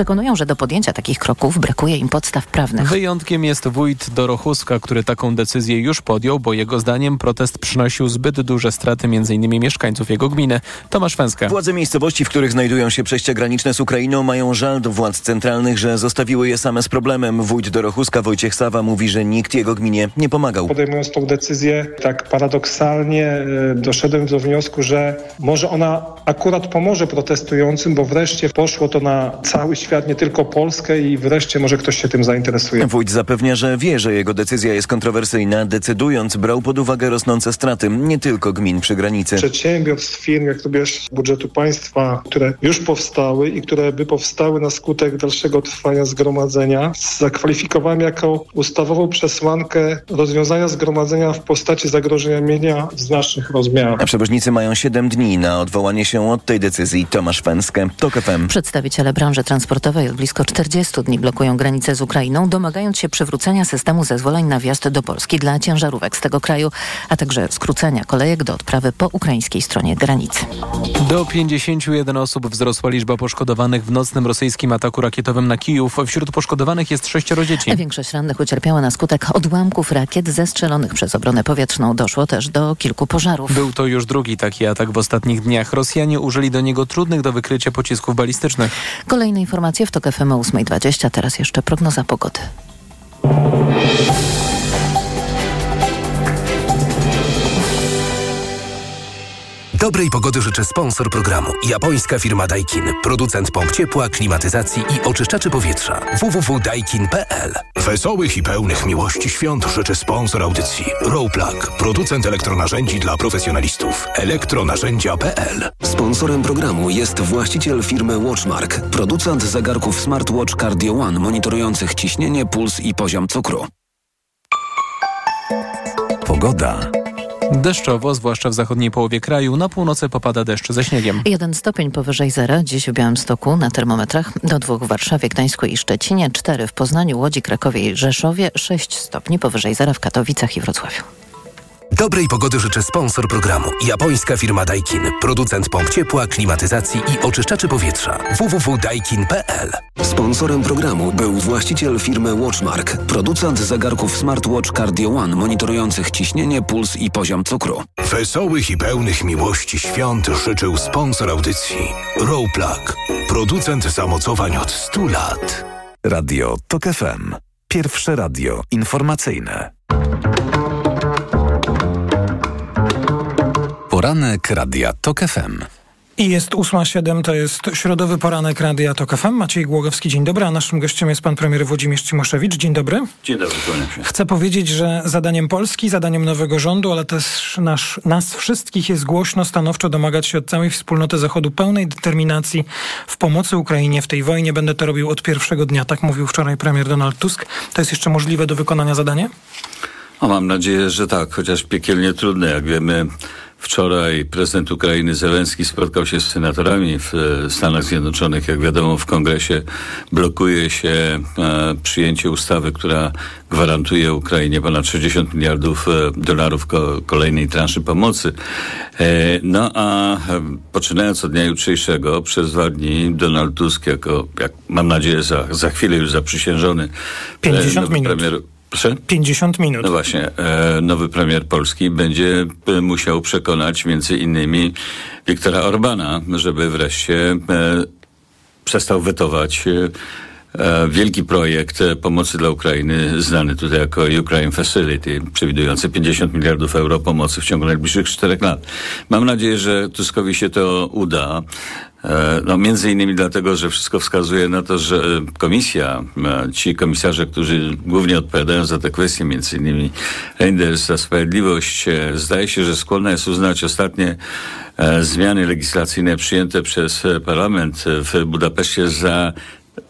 Przekonują, że do podjęcia takich kroków brakuje im podstaw prawnych. Wyjątkiem jest wójt Dorochuska, który taką decyzję już podjął, bo jego zdaniem protest przynosił zbyt duże straty m.in. mieszkańców jego gminy. Tomasz Węska. Władze miejscowości, w których znajdują się przejścia graniczne z Ukrainą mają żal do władz centralnych, że zostawiły je same z problemem. Wójt Dorochuska Wojciech Sawa mówi, że nikt jego gminie nie pomagał. Podejmując tą decyzję, tak paradoksalnie e, doszedłem do wniosku, że może ona akurat pomoże protestującym, bo wreszcie poszło to na cały świat, nie tylko Polskę i wreszcie może ktoś się tym zainteresuje. Wójt zapewnia, że wie, że jego decyzja jest kontrowersyjna. Decydując, brał pod uwagę rosnące straty nie tylko gmin przy granicy. Przedsiębiorstw, firm, jak to wiesz, budżetu państwa, które już powstały i które by powstały na skutek dalszego trwania zgromadzenia, zakwalifikowałem jako ustawową przesłankę rozwiązania zgromadzenia w postaci zagrożenia mienia w znacznych rozmiarach. A przewoźnicy mają 7 dni na odwołanie się od tej decyzji. Tomasz Węskę, TOK FM. Przedstawiciele branży transportowej od blisko 40 dni blokują granicę z Ukrainą, domagając się przywrócenia systemu zezwoleń na wjazd do Polski dla ciężarówek z tego kraju, a także skrócenia kolejek do odprawy po ukraińskiej stronie granicy. Do 51 osób wzrosła liczba poszkodowanych w nocnym rosyjskim ataku rakietowym na Kijów. Wśród poszkodowanych jest sześcioro dzieci. Większość rannych ucierpiała na skutek odłamków rakiet zestrzelonych przez obronę powietrzną. Doszło też do kilku pożarów. Był to już drugi taki atak w ostatnich dniach. Rosjanie użyli do niego trudnych do wykrycia pocisków balistycznych. Kolejne informacje w TOK FM o 8.20. Teraz jeszcze prognoza pogody. Dobrej pogody życzę sponsor programu. Japońska firma Daikin. Producent pomp ciepła, klimatyzacji i oczyszczaczy powietrza. www.daikin.pl Wesołych i pełnych miłości świąt życzę sponsor audycji. Rowplug. Producent elektronarzędzi dla profesjonalistów. Elektronarzędzia.pl Sponsorem programu jest właściciel firmy Watchmark. Producent zegarków smartwatch Cardio One monitorujących ciśnienie, puls i poziom cukru. Pogoda. Deszczowo, zwłaszcza w zachodniej połowie kraju. Na północy popada deszcz ze śniegiem. Jeden stopień powyżej zera dziś w Białymstoku na termometrach, do dwóch w Warszawie, Gdańsku i Szczecinie, cztery w Poznaniu, Łodzi, Krakowie i Rzeszowie, sześć stopni powyżej zera w Katowicach i Wrocławiu. Dobrej pogody życzę sponsor programu. Japońska firma Daikin. Producent pomp ciepła, klimatyzacji i oczyszczaczy powietrza. www.daikin.pl Sponsorem programu był właściciel firmy Watchmark. Producent zegarków smartwatch Cardio One monitorujących ciśnienie, puls i poziom cukru. Wesołych i pełnych miłości świąt życzył sponsor audycji. Rowplug. Producent zamocowań od 100 lat. Radio TOK FM. Pierwsze radio informacyjne. Poranek Radia TOK FM. I jest 8.07, to jest środowy poranek Radia TOK FM. Maciej Głogowski, dzień dobry, a naszym gościem jest pan premier Włodzimierz Cimoszewicz. Dzień dobry. Dzień dobry, kłaniam się. Chcę powiedzieć, że zadaniem Polski, zadaniem nowego rządu, ale też nasz, nas wszystkich jest głośno, stanowczo domagać się od całej wspólnoty Zachodu pełnej determinacji w pomocy Ukrainie w tej wojnie. Będę to robił od pierwszego dnia, tak mówił wczoraj premier Donald Tusk. To jest jeszcze możliwe do wykonania zadanie? O, mam nadzieję, że tak, chociaż piekielnie trudne, jak wiemy. Wczoraj prezydent Ukrainy Zelenski spotkał się z senatorami w Stanach Zjednoczonych. Jak wiadomo, w kongresie blokuje się e, przyjęcie ustawy, która gwarantuje Ukrainie ponad 60 miliardów e, dolarów ko kolejnej transzy pomocy. E, no a poczynając od dnia jutrzejszego, przez dwa dni Donald Tusk, jako, jak mam nadzieję, za, za chwilę już zaprzysiężony 50 minut. premier Proszę? 50 minut. No właśnie, e, nowy premier Polski będzie e, musiał przekonać między innymi Wiktora Orbana, żeby wreszcie e, przestał wetować wielki projekt pomocy dla Ukrainy, znany tutaj jako Ukraine Facility, przewidujący 50 miliardów euro pomocy w ciągu najbliższych czterech lat. Mam nadzieję, że Tuskowi się to uda. E, no, między innymi dlatego, że wszystko wskazuje na to, że komisja, ci komisarze, którzy głównie odpowiadają za te kwestie, między innymi Reinders za sprawiedliwość, zdaje się, że skłonna jest uznać ostatnie zmiany legislacyjne przyjęte przez parlament w Budapeszcie za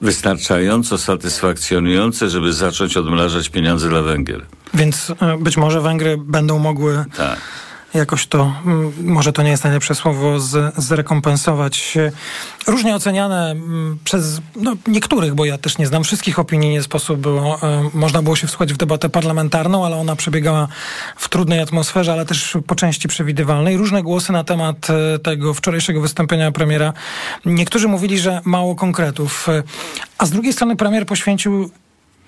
wystarczająco satysfakcjonujące, żeby zacząć odmrażać pieniądze dla Węgier. Więc być może Węgry będą mogły tak jakoś to, mm, może to nie jest najlepsze słowo, z, zrekompensować. Różnie oceniane mm, przez no, niektórych, bo ja też nie znam wszystkich opinii, nie sposób było, e, można było się wsłuchać w debatę parlamentarną, ale ona przebiegała w trudnej atmosferze, ale też po części przewidywalnej. Różne głosy na temat e, tego wczorajszego wystąpienia premiera. Niektórzy mówili, że mało konkretów, e, a z drugiej strony premier poświęcił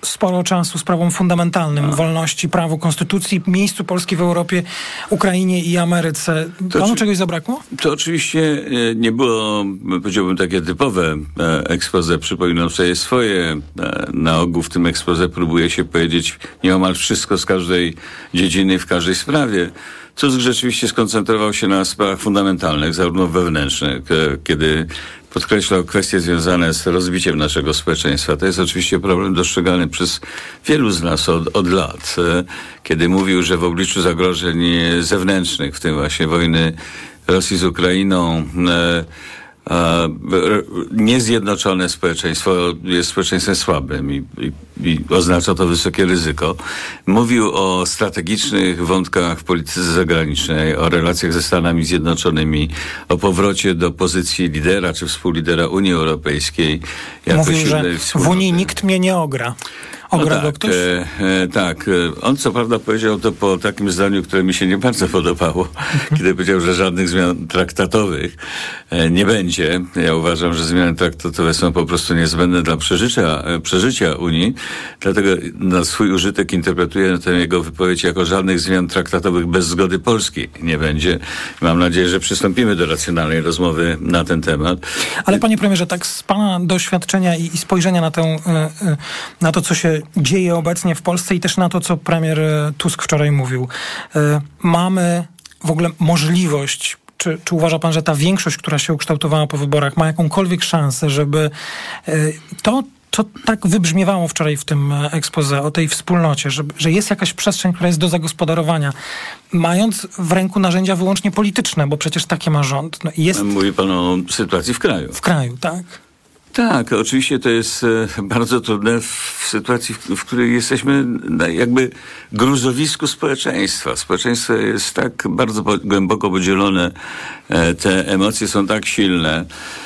sporo czasu sprawom fundamentalnym, A. wolności, prawu, konstytucji, miejscu Polski w Europie, Ukrainie i Ameryce. To Panu czegoś zabrakło? To oczywiście e, nie było, powiedziałbym, takie typowe e, expose. Przypominam sobie swoje. E, na ogół w tym expose próbuje się powiedzieć nieomal wszystko z każdej dziedziny, w każdej sprawie. Tusk rzeczywiście skoncentrował się na sprawach fundamentalnych, zarówno wewnętrznych, kiedy podkreślał kwestie związane z rozbiciem naszego społeczeństwa. To jest oczywiście problem dostrzegany przez wielu z nas od, od lat, e, kiedy mówił, że w obliczu zagrożeń zewnętrznych, w tym właśnie wojny Rosji z Ukrainą, e, niezjednoczone społeczeństwo jest społeczeństwem słabym i, i, i, oznacza to wysokie ryzyko. Mówił o strategicznych wątkach w polityce zagranicznej, o relacjach ze Stanami Zjednoczonymi, o powrocie do pozycji lidera czy współlidera Unii Europejskiej. Mówił, że w Unii nikt mnie nie ogra. Ogra no tak, ktoś? E, e, tak. On co prawda powiedział to po takim zdaniu, które mi się nie bardzo podobało, kiedy powiedział, że żadnych zmian traktatowych e, nie będzie. Ja uważam, że zmiany traktatowe są po prostu niezbędne dla przeżycia, e, przeżycia Unii. Dlatego na swój użytek interpretuję tę jego wypowiedź jako żadnych zmian traktatowych bez zgody Polski nie będzie. Mam nadzieję, że przystąpimy do racjonalnej rozmowy na ten temat. Ale panie premierze, tak z pana doświadczenia i, i spojrzenia na, tę, na to, co się dzieje obecnie w Polsce i też na to, co premier e, Tusk wczoraj mówił. E, mamy w ogóle możliwość czy, czy, uważa pan, że ta większość, która się ukształtowała po wyborach, ma jakąkolwiek szansę, żeby e, to, co tak wybrzmiewało wczoraj w tym ekspoze o tej wspólnocie, że, że jest jakaś przestrzeń, która jest do zagospodarowania, mając w ręku narzędzia wyłącznie polityczne, bo przecież takie ma rząd. No jest... Mówi pan o sytuacji w kraju. W kraju, tak. Tak, oczywiście to jest e, bardzo trudne w sytuacji, w, której jesteśmy na jakby gruzowisku społeczeństwa. Społeczeństwo jest tak bardzo głęboko podzielone, e, te emocje są tak silne,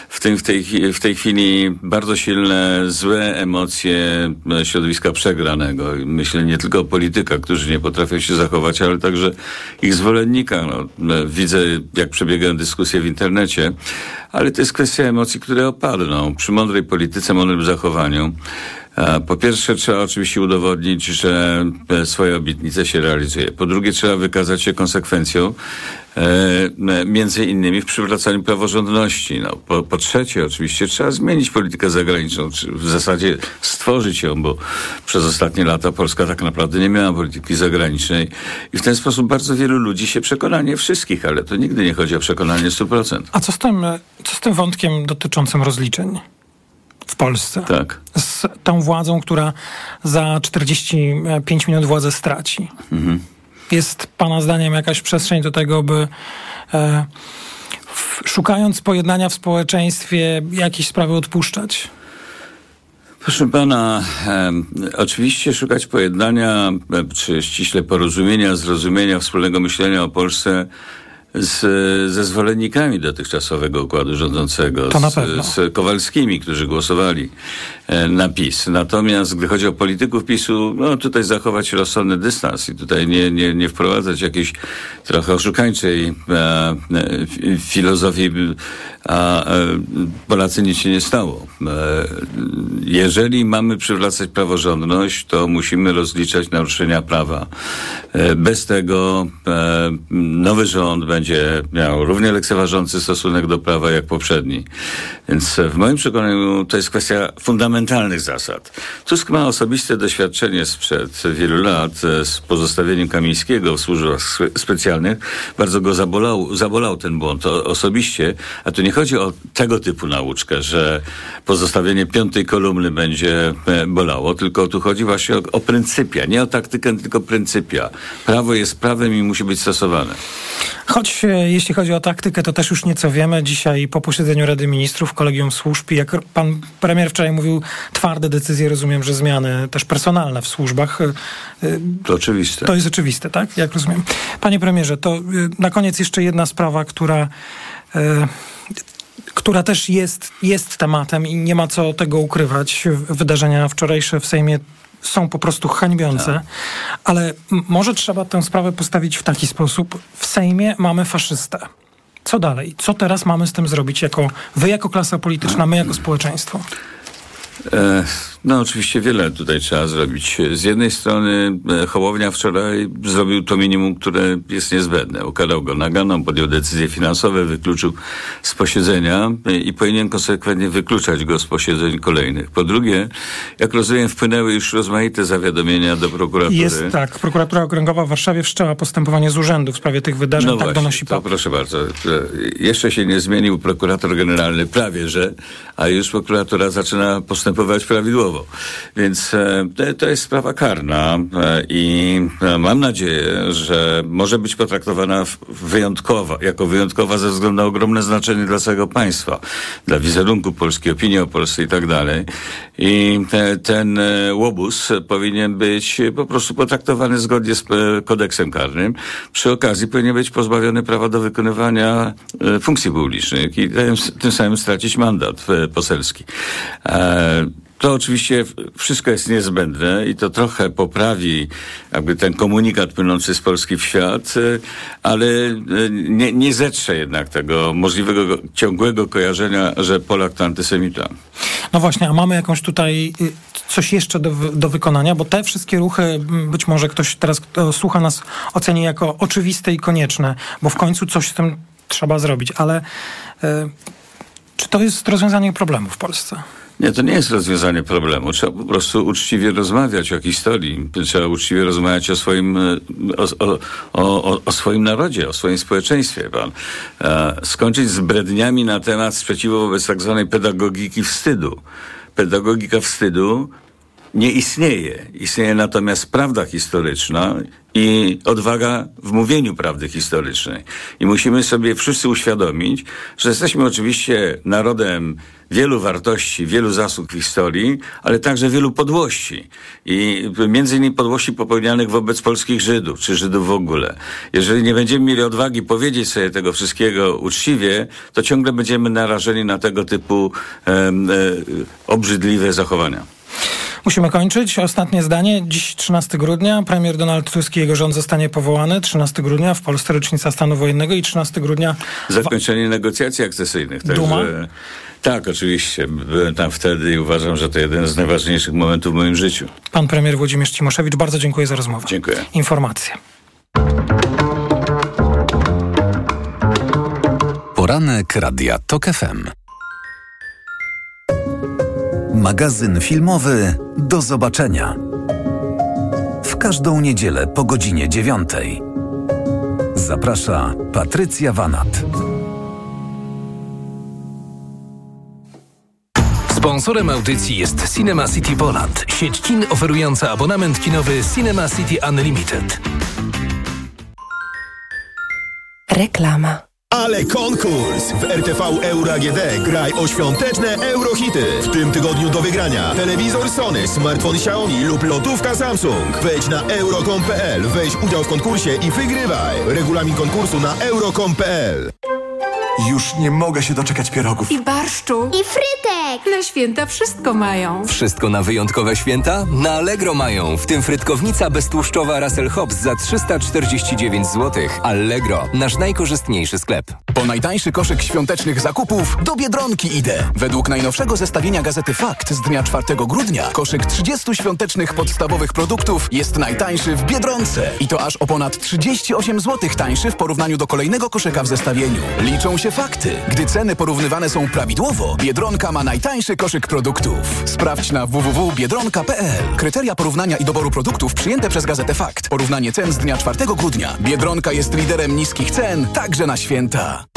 w, tym, w, tej, w tej chwili bardzo silne, złe emocje e, środowiska przegranego. Myślę nie tylko o politykach, którzy nie potrafią się zachować, ale także ich zwolennika. No, widzę, jak przebiegają dyskusje w internecie, ale to jest kwestia emocji, które opadną. Przy mądrej polityce, mądrym zachowaniu po pierwsze, trzeba oczywiście udowodnić, że e, swoje obietnice się realizuje. Po drugie, trzeba wykazać się konsekwencją, e, między innymi w przywracaniu praworządności. No, po, po trzecie, oczywiście, trzeba zmienić politykę zagraniczną, czy w zasadzie stworzyć ją, bo przez ostatnie lata Polska tak naprawdę nie miała polityki zagranicznej i w ten sposób bardzo wielu ludzi się przekona, nie wszystkich, ale to nigdy nie chodzi o przekonanie 100%. A co z tym, co z tym wątkiem dotyczącym rozliczeń? w Polsce. Tak. Z tą władzą, która za 45 minut władzę straci. Mhm. Jest Pana zdaniem jakaś przestrzeń do tego, by e, w, szukając pojednania w społeczeństwie jakieś sprawy odpuszczać? Proszę pana, e, oczywiście szukać pojednania, e, czy ściśle porozumienia, zrozumienia, wspólnego myślenia o Polsce z, ze zwolennikami dotychczasowego układu rządzącego, to na z, z Kowalskimi, którzy głosowali e, na PiS. Natomiast gdy chodzi o polityków PiSu, no tutaj zachować rozsądny dystans i tutaj nie, nie, nie wprowadzać jakiejś trochę oszukańczej e, e, filozofii, a e, Polacy nic się nie stało. E, jeżeli mamy przywracać praworządność, to musimy rozliczać naruszenia prawa. E, bez tego nowy rząd będzie miał równie lekceważący stosunek do prawa jak poprzedni. Więc w moim przekonaniu to jest kwestia fundamentalnych zasad. Tusk ma osobiste doświadczenie sprzed wielu lat z pozostawieniem Kamińskiego w służbach specjalnych. Bardzo go zabolał, zabolał ten błąd osobiście, a tu nie chodzi chodzi o tego typu nauczkę, że pozostawienie piątej kolumny będzie e, bolało, tylko tu chodzi właśnie o, o pryncypia, nie o taktykę, tylko pryncypia. Prawo jest prawem i musi być stosowane. Choć e, jeśli chodzi o taktykę, to też już nieco wiemy. Dzisiaj po posiedzeniu Rady Ministrów, Kolegium Służb, jak pan premier wczoraj mówił, twarde decyzje, rozumiem, że zmiany też personalne w służbach. E, To oczywiste. To jest oczywiste, tak? Jak rozumiem. Panie premierze, to na koniec jeszcze jedna sprawa, która która też jest, jest tematem i nie ma co tego ukrywać. Wydarzenia wczorajsze w Sejmie są po prostu hańbiące, Tak. ale może trzeba tę sprawę postawić w taki sposób. W Sejmie mamy faszystę. Co dalej? Co teraz mamy z tym zrobić? Jako, wy jako klasa polityczna, my jako społeczeństwo. E, No oczywiście wiele tutaj trzeba zrobić. Z jednej strony e, Hołownia wczoraj zrobił to minimum, które jest niezbędne. Ukarał go naganą, podjął decyzje finansowe, wykluczył z posiedzenia e, i powinien konsekwentnie wykluczać go z posiedzeń kolejnych. Po drugie, jak rozumiem, wpłynęły już rozmaite zawiadomienia do prokuratury. Jest tak, prokuratura okręgowa w Warszawie wszczęła postępowanie z urzędu w sprawie tych wydarzeń, tak No właśnie, donosi PAP. proszę bardzo. Jeszcze się nie zmienił prokurator generalny, prawie że, a już prokuratura zaczyna postępować prawidłowo. Więc e, to- jest sprawa karna e, i e, mam nadzieję, że może być potraktowana wyjątkowa, jako wyjątkowa ze względu na ogromne znaczenie dla całego państwa, dla wizerunku Polski, opinii o Polsce i tak dalej. I te, ten łobuz powinien być po prostu potraktowany zgodnie z kodeksem karnym. Przy okazji powinien być pozbawiony prawa do wykonywania funkcji publicznych i tym, samym stracić mandat poselski. E, to oczywiście wszystko jest niezbędne i to trochę poprawi jakby ten komunikat płynący z Polski w świat, e, ale e, nie, nie zetrze jednak tego możliwego ciągłego kojarzenia, że Polak to antysemita. No właśnie, a mamy jakąś tutaj y, coś jeszcze do, do wykonania, bo te wszystkie ruchy, być może ktoś teraz, kto słucha nas, oceni jako oczywiste i konieczne, bo w końcu coś z tym trzeba zrobić, ale y, czy to jest rozwiązanie problemu w Polsce? Nie, to nie jest rozwiązanie problemu. Trzeba po prostu uczciwie rozmawiać o historii. Trzeba uczciwie rozmawiać o swoim, e, o, o, o, swoim narodzie, o swoim społeczeństwie. Pan. E, skończyć z bredniami na temat sprzeciwu wobec tak zwanej pedagogiki wstydu. Pedagogika wstydu nie istnieje. Istnieje natomiast prawda historyczna i odwaga w mówieniu prawdy historycznej. I musimy sobie wszyscy uświadomić, że jesteśmy oczywiście narodem wielu wartości, wielu zasług historii, ale także wielu podłości. I między innymi podłości popełnianych wobec polskich Żydów, czy Żydów w ogóle. Jeżeli nie będziemy mieli odwagi powiedzieć sobie tego wszystkiego uczciwie, to ciągle będziemy narażeni na tego typu e, obrzydliwe zachowania. Musimy kończyć. Ostatnie zdanie. Dziś 13 grudnia. Premier Donald Tusk i jego rząd zostanie powołany. 13 grudnia w Polsce rocznica stanu wojennego i 13 grudnia Zakończenie negocjacji akcesyjnych. Także, Duma? Tak, oczywiście. Byłem tam wtedy i uważam, że to jeden z najważniejszych momentów w moim życiu. pan premier Włodzimierz Cimoszewicz. Bardzo dziękuję za rozmowę. Dziękuję. Informacje. Poranek Radia TOK FM. Magazyn filmowy Do zobaczenia. W każdą niedzielę po godzinie dziewiątej. Zaprasza Patrycja Wanat. Sponsorem audycji jest Cinema City Poland, sieć kin oferująca abonament kinowy Cinema City Unlimited. Reklama. Ale konkurs! W RTV Euro AGD graj o świąteczne eurohity. W tym tygodniu do wygrania telewizor Sony, smartfon Xiaomi lub lotówka Samsung. Wejdź na euro.com.pl, weź udział w konkursie i wygrywaj. Regulamin konkursu na euro.com.pl Już nie mogę się doczekać pierogów. I barszczu. I frytek! Na święta wszystko mają. Wszystko na wyjątkowe święta? Na Allegro mają, w tym frytkownica beztłuszczowa Russell Hobbs za 349 zł. Allegro, nasz najkorzystniejszy sklep. Po najtańszy koszyk świątecznych zakupów do Biedronki idę. Według najnowszego zestawienia gazety Fakt z dnia 4 grudnia koszyk 30 świątecznych podstawowych produktów jest najtańszy w Biedronce. I to aż o ponad 38 zł tańszy w porównaniu do kolejnego koszyka w zestawieniu. Liczą się fakty. Gdy ceny porównywane są prawidłowo, Biedronka ma najtańszy koszyk produktów. Sprawdź na www.biedronka.pl. Kryteria porównania i doboru produktów przyjęte przez gazetę Fakt. Porównanie cen z dnia 4 grudnia. Biedronka jest liderem niskich cen, także na święta.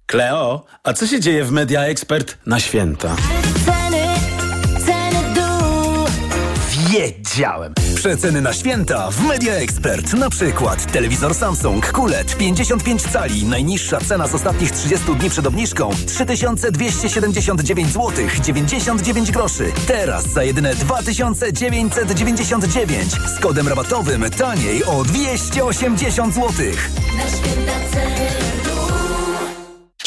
Kleo, a co się dzieje w Media Expert na święta? Wiedziałem! Przeceny na święta w Media Expert. Na przykład telewizor Samsung QLED 55 cali. Najniższa cena z ostatnich 30 dni przed obniżką 3279 zł 99 groszy. Teraz za jedyne 2999 z kodem rabatowym taniej o 280 zł. Na święta ceny.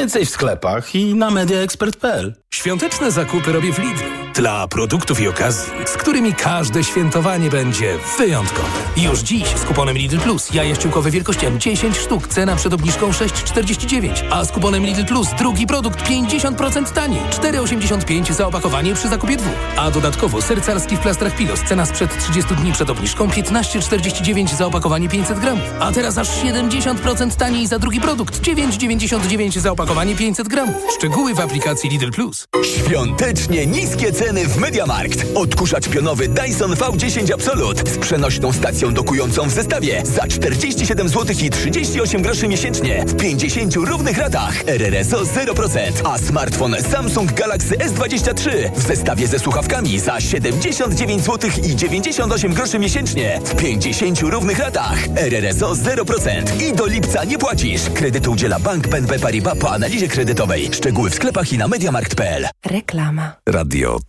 Więcej w sklepach i na mediaexpert.pl. Świąteczne zakupy robię w Lidlu. Dla produktów i okazji, z którymi każde świętowanie będzie wyjątkowe. Już dziś z kuponem Lidl Plus jaja ściółkowe wielkości M10 sztuk, cena przed obniżką 6,49, a z kuponem Lidl Plus drugi produkt 50% taniej, 4,85 za opakowanie przy zakupie dwóch. A dodatkowo ser carski w plastrach Pilos, cena sprzed 30 dni przed obniżką 15,49 za opakowanie 500 gramów. A teraz aż 70% taniej za drugi produkt, 9,99 za opakowanie 500 gramów. Szczegóły w aplikacji Lidl Plus. Świątecznie niskie ceny w Mediamarkt. Odkurzacz pionowy Dyson V10 Absolute z przenośną stacją dokującą w zestawie za 47 zł i 38 groszy miesięcznie w 50 równych ratach. RRSO 0%, a smartfon Samsung Galaxy S23 w zestawie ze słuchawkami za 79 zł i 98 groszy miesięcznie w 50 równych ratach. RRSO 0% i do lipca nie płacisz. Kredytu udziela Bank BNP Paribas po analizie kredytowej. Szczegóły w sklepach i na mediamarkt.pl. Reklama. Radio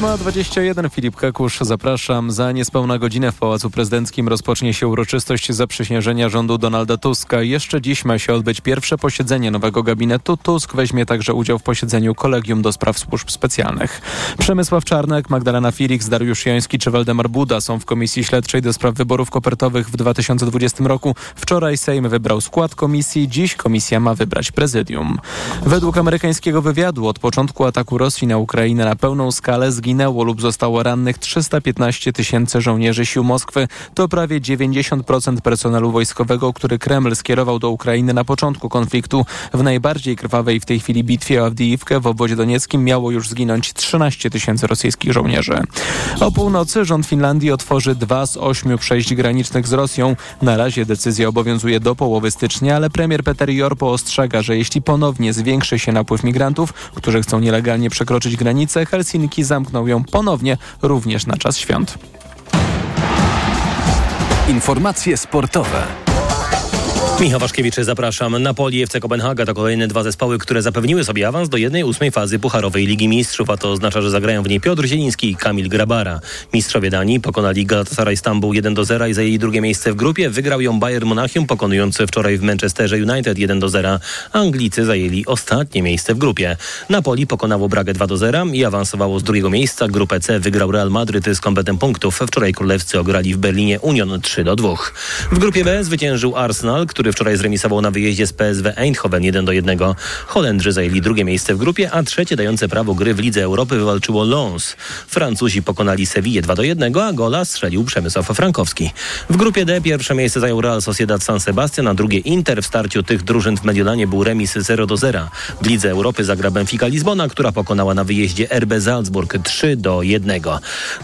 8.21 Filip Kakusz, zapraszam. Za niespełna godzinę w Pałacu Prezydenckim rozpocznie się uroczystość zaprzysiężenia rządu Donalda Tuska. Jeszcze dziś ma się odbyć pierwsze posiedzenie nowego gabinetu. Tusk weźmie także udział w posiedzeniu Kolegium do Spraw Służb Specjalnych. Przemysław Czarnek, Magdalena Felix, Dariusz Joński czy Waldemar Buda są w Komisji Śledczej do Spraw Wyborów Kopertowych w 2020 roku. Wczoraj Sejm wybrał skład komisji, dziś komisja ma wybrać prezydium. Według amerykańskiego wywiadu od początku ataku Rosji na Ukrainę na pełną skalę zginęło lub zostało rannych 315 tysięcy żołnierzy sił Moskwy. To prawie 90% personelu wojskowego, który Kreml skierował do Ukrainy na początku konfliktu. W najbardziej krwawej w tej chwili bitwie o Awdijiwkę w obwodzie donieckim miało już zginąć 13 tysięcy rosyjskich żołnierzy. O północy rząd Finlandii otworzy dwa z ośmiu przejść granicznych z Rosją. Na razie decyzja obowiązuje do połowy stycznia, ale premier Peter Jorpo ostrzega, że jeśli ponownie zwiększy się napływ migrantów, którzy chcą nielegalnie przekroczyć granicę, Helsinki zamkną ją ponownie również na czas świąt. Informacje sportowe. Michał Waszkiewicz, zapraszam. Napoli FC Kopenhaga to kolejne dwa zespoły, które zapewniły sobie awans do jednej ósmej fazy Pucharowej Ligi Mistrzów, a to oznacza, że zagrają w niej Piotr Zieliński i Kamil Grabara. Mistrzowie Danii pokonali Galatasaray Stambuł 1 do 0 i zajęli drugie miejsce w grupie. Wygrał ją Bayern Monachium, pokonując wczoraj w Manchesterze United 1 do 0. Anglicy zajęli ostatnie miejsce w grupie. Napoli pokonało Bragę 2 do 0 i awansowało z drugiego miejsca. Grupę C wygrał Real Madryt z kompetem punktów. Wczoraj królewscy ograli w Berlinie Union 3 do 2. W grupie B zwyciężył Arsenal, który wczoraj zremisował na wyjeździe z PSW Eindhoven 1 do 1. Holendrzy zajęli drugie miejsce w grupie, a trzecie dające prawo gry w Lidze Europy wywalczyło Lens. Francuzi pokonali Sewillę 2 do 1, a gola strzelił Przemysław Frankowski. W grupie D pierwsze miejsce zajął Real Sociedad San Sebastian, a drugie Inter. W starciu tych drużyn w Mediolanie był remis 0 do 0. W Lidze Europy zagra Benfica Lizbona, która pokonała na wyjeździe RB Salzburg 3 do 1.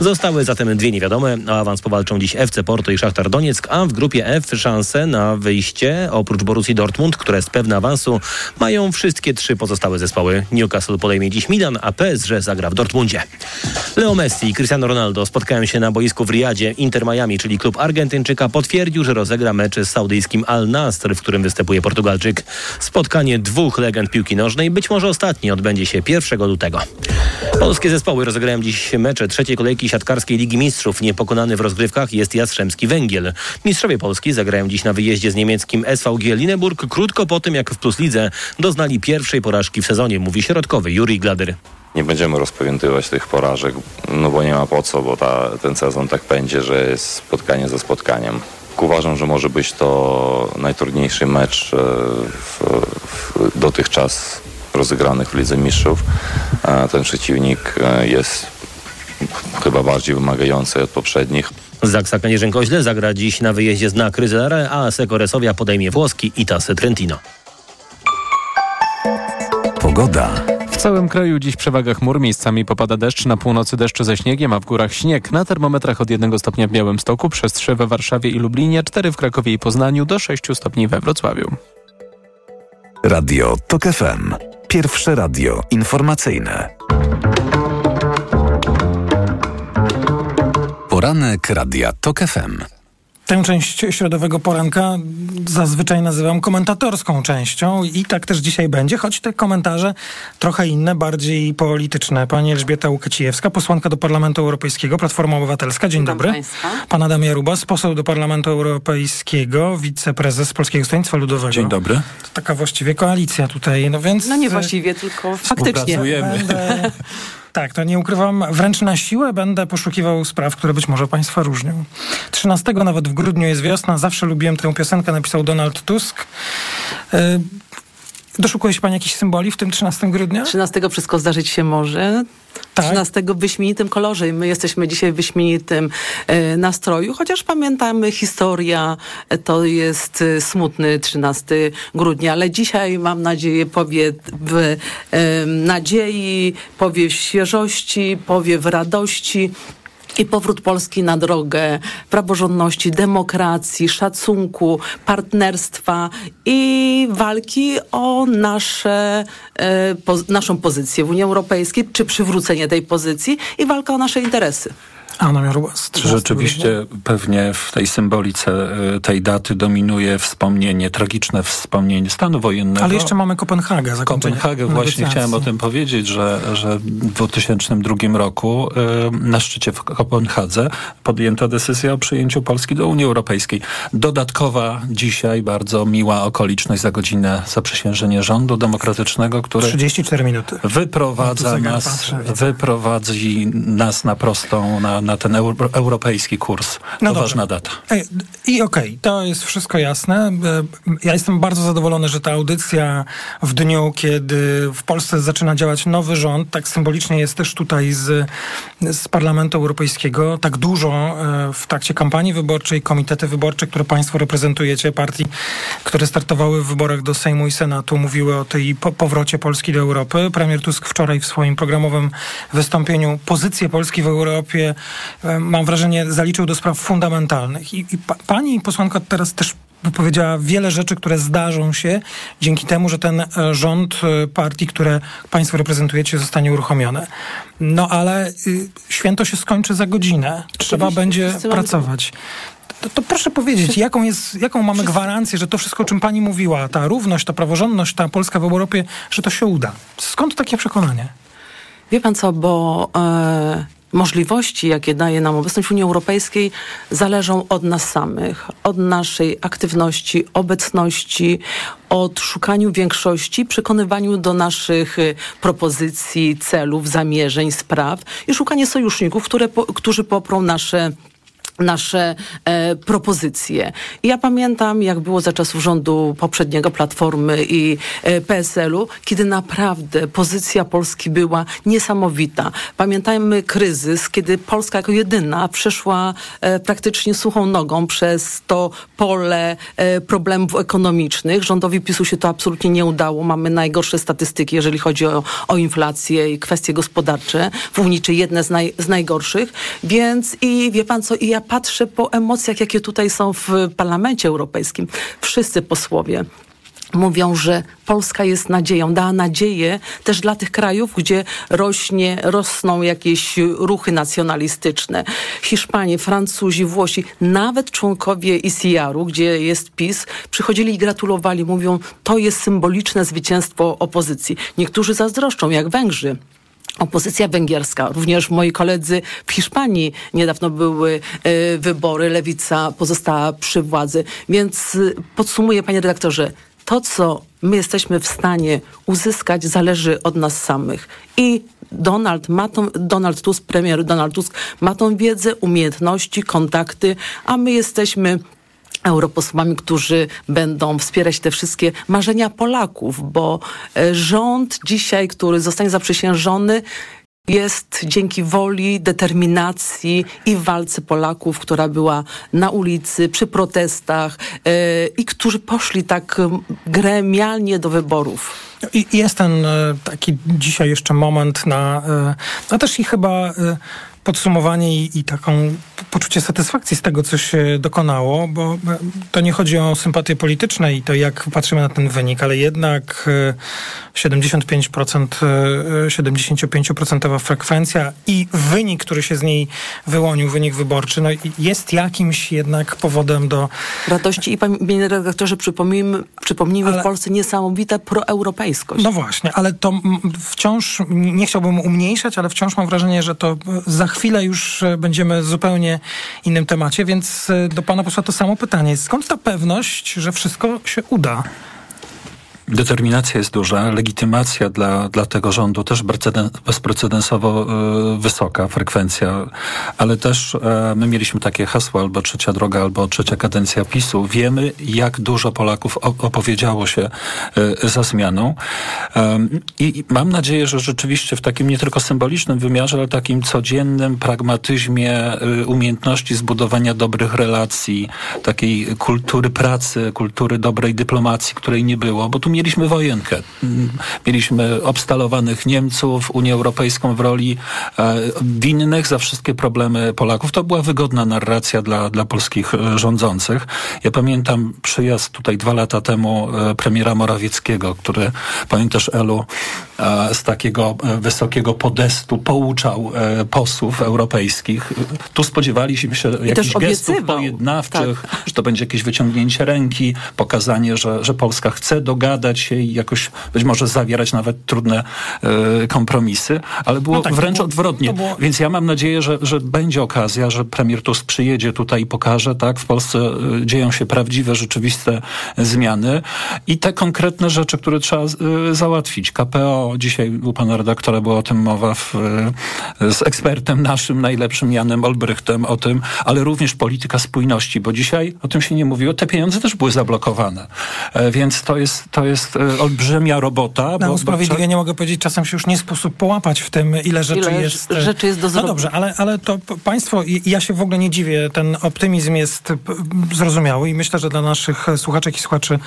Zostały zatem dwie niewiadome. Awans powalczą dziś FC Porto i Szachtar Donieck, a w grupie F szanse na wyjście oprócz Borussii Dortmund, która jest pewna awansu, mają wszystkie trzy pozostałe zespoły. Newcastle podejmie dziś Milan, a PSG zagra w Dortmundzie. Leo Messi i Cristiano Ronaldo spotkają się na boisku w Riyadzie. Inter Miami, czyli klub Argentyńczyka, potwierdził, że rozegra mecze z saudyjskim Al Nasr, w którym występuje Portugalczyk. Spotkanie dwóch legend piłki nożnej, być może ostatnie, odbędzie się 1 lutego. Polskie zespoły rozegrają dziś mecze trzeciej kolejki siatkarskiej Ligi Mistrzów. Niepokonany w rozgrywkach jest Jastrzębski Węgiel. Mistrzowie Polski zagrają dziś na wyjeździe z niemieckim SVG Lineburg krótko po tym, jak w Plus Lidze doznali pierwszej porażki w sezonie, mówi środkowy Juri Gladyr. Nie będziemy rozpamiętywać tych porażek, no bo nie ma po co, bo ta, ten sezon tak będzie, że jest spotkanie za spotkaniem. Uważam, że może być to najtrudniejszy mecz e, w, w dotychczas rozegranych w Lidze Mistrzów. E, Ten przeciwnik e, jest chyba bardziej wymagający od poprzednich. Zaksa Kędzierzyn-Koźle zagra dziś na wyjeździe z Nakry Zare, a Asseco Resowia podejmie włoski Itas Trentino. Pogoda. W całym kraju dziś przewaga chmur, miejscami popada deszcz, na północy deszcz ze śniegiem, a w górach śnieg. Na termometrach od 1 stopnia w Białymstoku, przez 3 we Warszawie i Lublinie, 4 w Krakowie i Poznaniu, do 6 stopni we Wrocławiu. Radio TOK FM. Pierwsze radio informacyjne. Poranek Radia TOK FM. Tę część środowego poranka zazwyczaj nazywam komentatorską częścią i tak też dzisiaj będzie, choć te komentarze trochę inne, bardziej polityczne. Pani Elżbieta Łukacijewska, posłanka do Parlamentu Europejskiego, Platforma Obywatelska. Dzień Witam dobry. państwa. Pan Adam Jarubas, poseł do Parlamentu Europejskiego, wiceprezes Polskiego Stronnictwa Ludowego. Dzień dobry. To taka właściwie koalicja tutaj, no więc... No nie właściwie, tylko faktycznie. Będę, tak, to nie ukrywam. Wręcz na siłę będę poszukiwał spraw, które być może Państwa różnią. 13 nawet w grudniu jest wiosna. Zawsze lubiłem tę piosenkę, napisał Donald Tusk. Doszukuje się Pani jakichś symboli w tym 13 grudnia? 13 wszystko zdarzyć się może. Tak. 13 w wyśmienitym kolorze i my jesteśmy dzisiaj w wyśmienitym e, nastroju, chociaż pamiętamy historia, e, to jest e, smutny 13 grudnia, ale dzisiaj mam nadzieję powie w e, nadziei, powie w świeżości, powie w radości. I powrót Polski na drogę praworządności, demokracji, szacunku, partnerstwa i walki o nasze, e, po, naszą pozycję w Unii Europejskiej, czy przywrócenie tej pozycji i walka o nasze interesy. Anna Jarubas. Czy rzeczywiście pewnie w tej symbolice y, tej daty dominuje wspomnienie, tragiczne wspomnienie stanu wojennego? Ale jeszcze mamy Kopenhagę. Kopenhagę, właśnie chciałem o tym powiedzieć, że, że w 2002 roku y, na szczycie w Kopenhadze podjęto decyzję o przyjęciu Polski do Unii Europejskiej. Dodatkowa dzisiaj bardzo miła okoliczność za godzinę zaprzysiężenie rządu demokratycznego, które 34 minuty. wyprowadza No nas, patrzę, wyprowadzi nas na prostą, na, na ten euro, europejski kurs. No to dobrze. ważna data. I okej, to jest wszystko jasne. E, Ja jestem bardzo zadowolony, że ta audycja w dniu, kiedy w Polsce zaczyna działać nowy rząd, tak symbolicznie jest też tutaj z, z Parlamentu Europejskiego, tak dużo e, w trakcie kampanii wyborczej, komitety wyborcze, które Państwo reprezentujecie, partii, które startowały w wyborach do Sejmu i Senatu, mówiły o tej po powrocie Polski do Europy. Premier Tusk wczoraj w swoim programowym wystąpieniu pozycję Polski w Europie, mam wrażenie, zaliczył do spraw fundamentalnych. I, i pa, pani posłanka teraz też wypowiedziała wiele rzeczy, które zdarzą się dzięki temu, że ten e, rząd e, partii, które Państwo reprezentujecie, zostanie uruchomione. No ale y, święto się skończy za godzinę. Trzeba Oczywiście, będzie pracować. To, to proszę powiedzieć, jaką, jest, jaką mamy gwarancję, że to wszystko, o czym pani mówiła, ta równość, ta praworządność, ta Polska w Europie, że to się uda? Skąd takie przekonanie? Wie pan co, bo e, możliwości, jakie daje nam obecność w Unii Europejskiej, zależą od nas samych, od naszej aktywności, obecności, od szukaniu większości, przekonywaniu do naszych e, propozycji, celów, zamierzeń, spraw i szukanie sojuszników, które, którzy poprą nasze nasze e, propozycje. Ja pamiętam, jak było za czasów rządu poprzedniego Platformy i e, PSL-u, kiedy naprawdę pozycja Polski była niesamowita. Pamiętajmy kryzys, kiedy Polska jako jedyna przeszła e, praktycznie suchą nogą przez to pole e, problemów ekonomicznych. Rządowi PiSu się to absolutnie nie udało. Mamy najgorsze statystyki, jeżeli chodzi o, o inflację i kwestie gospodarcze w Unii, czy jedne z, naj, z najgorszych. Więc i wie pan co, i ja patrzę po emocjach, jakie tutaj są w Parlamencie Europejskim. Wszyscy posłowie mówią, że Polska jest nadzieją, dała nadzieję też dla tych krajów, gdzie rośnie, rosną jakieś ruchy nacjonalistyczne. Hiszpanie, Francuzi, Włosi, nawet członkowie ICR-u, gdzie jest PiS, przychodzili i gratulowali, mówią, to jest symboliczne zwycięstwo opozycji. Niektórzy zazdroszczą, jak Węgrzy. Opozycja węgierska, również moi koledzy w Hiszpanii niedawno były e, wybory, lewica pozostała przy władzy. Więc y, podsumuję, panie redaktorze, to, co my jesteśmy w stanie uzyskać, zależy od nas samych. I Donald, ma tą, Donald Tusk, premier Donald Tusk ma tą wiedzę, umiejętności, kontakty, a my jesteśmy europosłami, którzy będą wspierać te wszystkie marzenia Polaków, bo e, rząd dzisiaj, który zostanie zaprzysiężony, jest dzięki woli, determinacji i walce Polaków, która była na ulicy, przy protestach e, i którzy poszli tak gremialnie do wyborów. I i jest ten e, taki dzisiaj jeszcze moment na, e, a też i chyba podsumowanie i, i taką poczucie satysfakcji z tego, co się dokonało, bo e, to nie chodzi o sympatie polityczne i to jak patrzymy na ten wynik, ale jednak e, 75%, e, 75% frekwencja i wynik, który się z niej wyłonił, wynik wyborczy, no jest jakimś jednak powodem do Radości i panie redaktorze, przypomnijmy, przypomnijmy w Polsce niesamowita proeuropejskość. No właśnie, ale to wciąż, nie chciałbym umniejszać, ale wciąż mam wrażenie, że to e, za chwilę już e, będziemy zupełnie innym temacie, więc e, do pana posła to samo pytanie. Skąd ta pewność, że wszystko się uda? Determinacja jest duża, legitymacja dla, dla tego rządu też bezpreceden- bezprecedensowo e, wysoka frekwencja, ale też e, my mieliśmy takie hasło albo trzecia droga, albo trzecia kadencja PiSu. Wiemy, jak dużo Polaków opowiedziało się e, za zmianą i mam nadzieję, że rzeczywiście w takim nie tylko symbolicznym wymiarze, ale takim codziennym pragmatyzmie e, umiejętności zbudowania dobrych relacji, takiej kultury pracy, kultury dobrej dyplomacji, której nie było, bo tu mieliśmy wojenkę. Mieliśmy obstalowanych Niemców, Unię Europejską w roli e, winnych za wszystkie problemy Polaków. To była wygodna narracja dla, dla polskich e, rządzących. Ja pamiętam przyjazd tutaj dwa lata temu e, premiera Morawieckiego, który, pamiętasz Elu, z takiego wysokiego podestu pouczał posłów europejskich. Tu spodziewaliśmy się jakichś gestów pojednawczych, że to będzie jakieś wyciągnięcie ręki, pokazanie, że, że Polska chce dogadać się i jakoś być może zawierać nawet trudne e, kompromisy, ale było No tak, wręcz było- odwrotnie. było- Więc ja mam nadzieję, że, że będzie okazja, że premier Tusk przyjedzie tutaj i pokaże, tak, w Polsce e, dzieją się prawdziwe, rzeczywiste zmiany i te konkretne rzeczy, które trzeba e, załatwić. KPO, dzisiaj u pana redaktora była o tym mowa w, e, z ekspertem naszym najlepszym Janem Olbrychtem o tym, ale również polityka spójności, bo dzisiaj o tym się nie mówiło, te pieniądze też były zablokowane. E, Więc to jest, to jest e, olbrzymia robota. Na bo- bo usprawiedliwienie mogę powiedzieć, czasem się już nie sposób połapać w tym, ile rzeczy Ile jest. rz- rzeczy jest do No zrobienia. dobrze, ale, ale to państwo, i ja się w ogóle nie dziwię, ten optymizm jest zrozumiały i myślę, że dla naszych słuchaczek i słuchaczy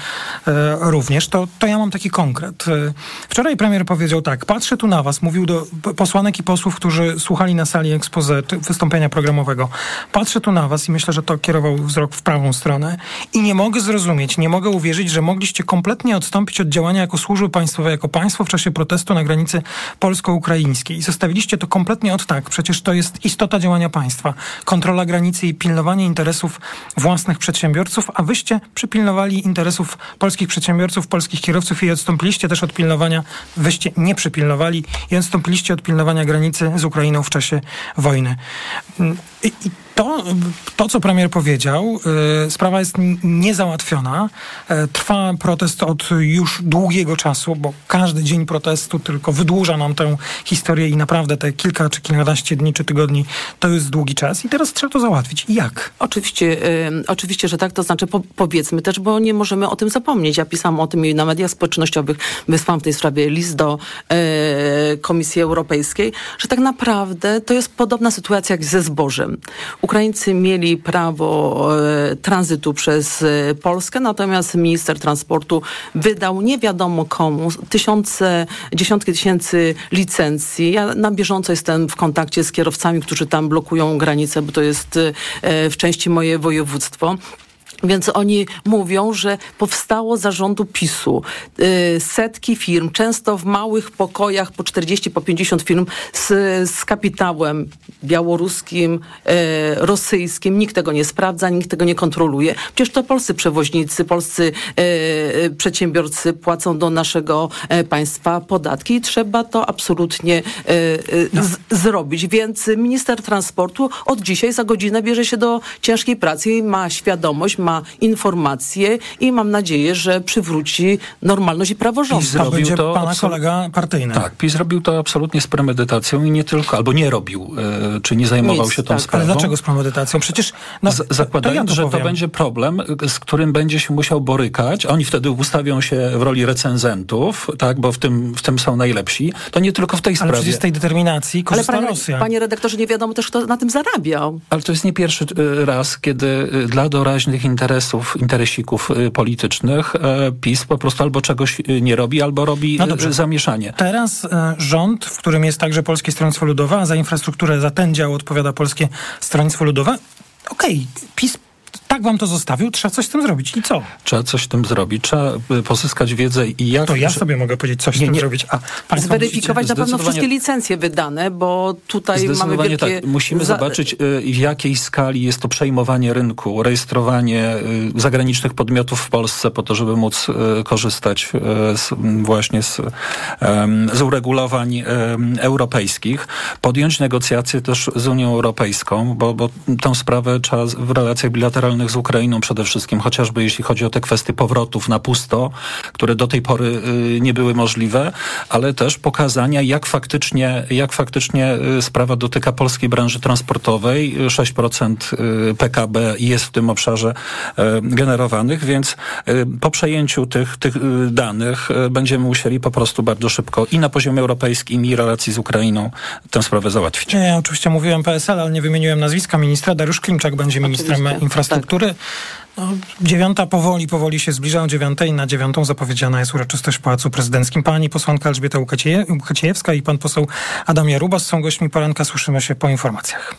e, również. To, to ja mam taki konkret. E, Wczoraj premier powiedział tak, patrzę tu na was, mówił do posłanek i posłów, którzy słuchali na sali expose czy wystąpienia programowego. Patrzę tu na was i myślę, że to kierował wzrok w prawą stronę i nie mogę zrozumieć, nie mogę uwierzyć, że mogliście kompletnie odstąpić od działania jako służby państwowe, jako państwo w czasie protestu na granicy polsko-ukraińskiej. I zostawiliście to kompletnie od tak. Przecież to jest istota działania państwa. Kontrola granicy i pilnowanie interesów własnych przedsiębiorców, a wyście przypilnowali interesów polskich przedsiębiorców, polskich kierowców i odstąpiliście też od pilnowania, wyście nie przypilnowali i odstąpiliście od pilnowania granicy z Ukrainą w czasie wojny. I, to, to, co premier powiedział, y, sprawa jest niezałatwiona. E, Trwa protest od już długiego czasu, bo każdy dzień protestu tylko wydłuża nam tę historię i naprawdę te kilka czy kilkanaście dni czy tygodni to jest długi czas i teraz trzeba to załatwić. Jak? Oczywiście, y, oczywiście, że tak, to znaczy po, powiedzmy też, bo nie możemy o tym zapomnieć. Ja pisałam o tym i na mediach społecznościowych, wysłałam w tej sprawie list do e, Komisji Europejskiej, że tak naprawdę to jest podobna sytuacja jak ze zbożem. Ukraińcy mieli prawo e, tranzytu przez e, Polskę, natomiast minister transportu wydał nie wiadomo komu tysiące, dziesiątki tysięcy licencji. Ja na bieżąco jestem w kontakcie z kierowcami, którzy tam blokują granicę, bo to jest e, w części moje województwo. Więc oni mówią, że powstało zarządu PiSu y, setki firm, często w małych pokojach po 40, po 50 firm z, z kapitałem białoruskim, e, rosyjskim. Nikt tego nie sprawdza, nikt tego nie kontroluje. Przecież to polscy przewoźnicy, polscy e, przedsiębiorcy płacą do naszego e, państwa podatki i trzeba to absolutnie z, zrobić. Więc minister transportu od dzisiaj za godzinę bierze się do ciężkiej pracy i ma świadomość, ma informacje i mam nadzieję, że przywróci normalność i praworządność. To będzie pana absolut- kolega partyjny. Tak, PiS robił to absolutnie z premedytacją i nie tylko, albo nie robił, e, czy nie zajmował Nic, się tą tak. sprawą. Ale dlaczego z premedytacją? Przecież no, Z- zakładając, to ja że to powiem. będzie problem, z którym będzie się musiał borykać, oni wtedy ustawią się w roli recenzentów, tak, bo w tym, w tym są najlepsi, to nie tylko w tej Ale sprawie. przecież z tej determinacji Ale korzysta panie, Rosja. panie redaktorze, nie wiadomo też, kto na tym zarabiał. Ale to jest nie pierwszy y, raz, kiedy y, dla doraźnych interesów, interesików y, politycznych e, PiS po prostu albo czegoś y, nie robi, albo robi No y, dobrze. zamieszanie. Teraz e, rząd, w którym jest także Polskie Stronnictwo Ludowe, a za infrastrukturę, za ten dział odpowiada Polskie Stronnictwo Ludowe. Okej, PiS tak wam to zostawił, trzeba coś z tym zrobić. I co? Trzeba coś z tym zrobić, trzeba y, pozyskać wiedzę i jak... To ja że- sobie mogę powiedzieć coś z Nie, tym nie. zrobić. A Zweryfikować na pewno wszystkie licencje wydane, bo tutaj mamy wielkie... tak. Musimy za- zobaczyć, y, w jakiej skali jest to przejmowanie rynku, rejestrowanie y, zagranicznych podmiotów w Polsce po to, żeby móc korzystać z, właśnie z, z uregulowań europejskich. Podjąć negocjacje też z Unią Europejską, bo, bo tę sprawę trzeba z- w relacjach bilateralnych z Ukrainą przede wszystkim, chociażby jeśli chodzi o te kwestie powrotów na pusto, które do tej pory y, nie były możliwe, ale też pokazania, jak faktycznie, jak faktycznie y, sprawa dotyka polskiej branży transportowej. 6% y, PKB jest w tym obszarze y, generowanych, więc y, po przejęciu tych, tych y, danych y, będziemy musieli po prostu bardzo szybko i na poziomie europejskim i relacji z Ukrainą tę sprawę załatwić. Nie, ja oczywiście mówiłem PSL, ale nie wymieniłem nazwiska ministra. Dariusz Klimczak będzie ministrem Oczywiście, infrastruktury. No, dziewiąta powoli, powoli się zbliża. O dziewiątej na dziewiątą zapowiedziana jest uroczystość w Pałacu Prezydenckim. Pani posłanka Elżbieta Łukacie- Łukaciejewska i pan poseł Adam Jarubas są gośćmi poranka. Słyszymy się po informacjach.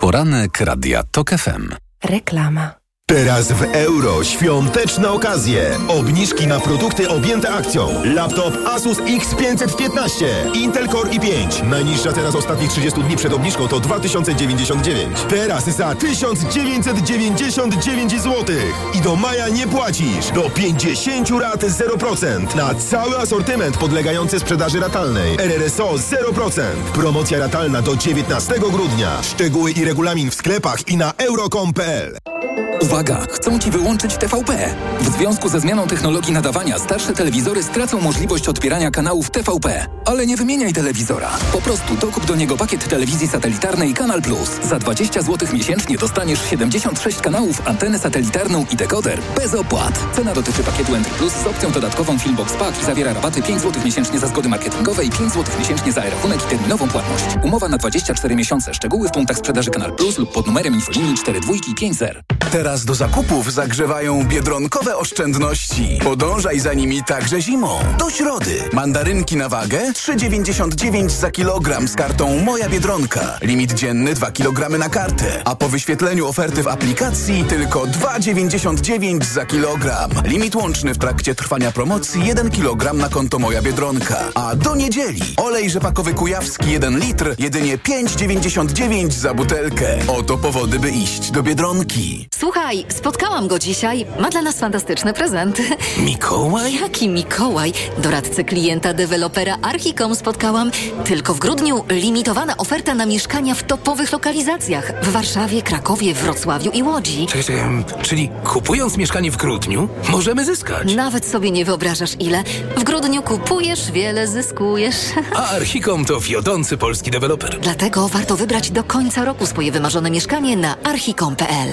Poranek Radia TOK FM. Reklama. Teraz w euro świąteczne okazje. Obniżki na produkty objęte akcją. Laptop Asus X515, Intel Core i5. Najniższa cena z ostatnich 30 dni przed obniżką to 2099. Teraz za 1999 zł. I do maja nie płacisz. Do 50 rat 0%. Na cały asortyment podlegający sprzedaży ratalnej. RRSO 0%. Promocja ratalna do 19 grudnia. Szczegóły i regulamin w sklepach i na euro.com.pl. Uwaga! Chcą Ci wyłączyć TVP. W związku ze zmianą technologii nadawania starsze telewizory stracą możliwość odbierania kanałów TVP. Ale nie wymieniaj telewizora. Po prostu dokup do niego pakiet telewizji satelitarnej Kanal Plus. Za 20 zł miesięcznie dostaniesz 76 kanałów, antenę satelitarną i dekoder bez opłat. Cena dotyczy pakietu Entry Plus z opcją dodatkową Filmbox Pack i zawiera rabaty 5 zł miesięcznie za zgody marketingowe i 5 zł miesięcznie za rachunek i terminową płatność. Umowa na 24 miesiące. Szczegóły w punktach sprzedaży Kanal Plus lub pod numerem infolinii 42 i 50. Teraz do zakupów zagrzewają biedronkowe oszczędności. Podążaj za nimi także zimą. Do środy. Mandarynki na wagę 3,99 za kilogram z kartą Moja Biedronka. Limit dzienny 2 kg na kartę. A po wyświetleniu oferty w aplikacji tylko 2,99 za kilogram. Limit łączny w trakcie trwania promocji 1 kg na konto Moja Biedronka. A do niedzieli olej rzepakowy kujawski 1 litr jedynie 5,99 za butelkę. Oto powody, by iść do Biedronki. Słuchaj, spotkałam go dzisiaj. Ma dla nas fantastyczne prezenty. Mikołaj? Jaki Mikołaj? Doradcę klienta dewelopera Archicom spotkałam. Tylko w grudniu limitowana oferta na mieszkania w topowych lokalizacjach. W Warszawie, Krakowie, Wrocławiu i Łodzi. Czekaj, czekaj, czyli kupując mieszkanie w grudniu, możemy zyskać. Nawet sobie nie wyobrażasz ile. W grudniu kupujesz, wiele zyskujesz. A Archicom to wiodący polski deweloper. Dlatego warto wybrać do końca roku swoje wymarzone mieszkanie na archicom.pl.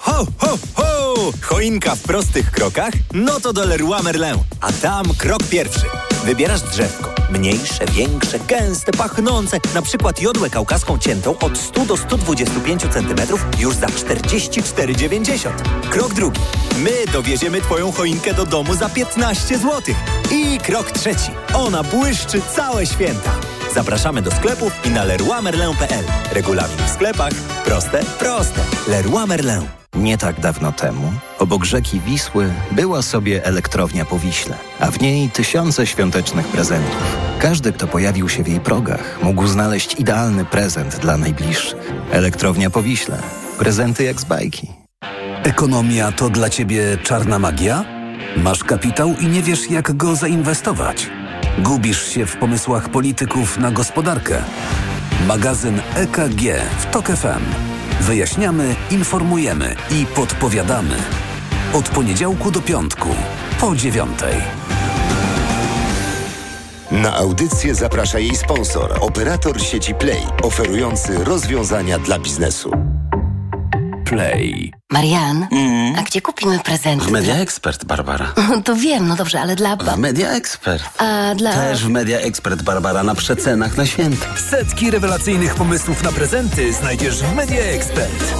Ho, ho, ho! Choinka w prostych krokach? No to do Leroy Merlin. A tam krok pierwszy. Wybierasz drzewko. Mniejsze, większe, gęste, pachnące. Na przykład jodłę kaukaską ciętą od 100 do 125 cm już za 44,90. Krok drugi. My dowieziemy Twoją choinkę do domu za 15 zł. I krok trzeci. Ona błyszczy całe święta. Zapraszamy do sklepów i na leroymerlin.pl. Regulamin w sklepach. Proste, proste. Leroy Merlin. Nie tak dawno temu, obok rzeki Wisły, była sobie elektrownia po Wiśle, a w niej tysiące świątecznych prezentów. Każdy, kto pojawił się w jej progach, mógł znaleźć idealny prezent dla najbliższych. Elektrownia po Wiśle. Prezenty jak z bajki. Ekonomia to dla Ciebie czarna magia? Masz kapitał i nie wiesz, jak go zainwestować? Gubisz się w pomysłach polityków na gospodarkę? Magazyn EKG w TOK FM. Wyjaśniamy, informujemy i podpowiadamy. Od poniedziałku do piątku, po dziewiątej. Na audycję zaprasza jej sponsor, operator sieci Play, oferujący rozwiązania dla biznesu. Play. Marian, a gdzie kupimy prezenty? W Media Expert, Barbara. To wiem, no dobrze, ale dla W. Media Expert. A dla... Też w Media Expert, Barbara, na przecenach na święta. Setki rewelacyjnych pomysłów na prezenty znajdziesz w Media Expert.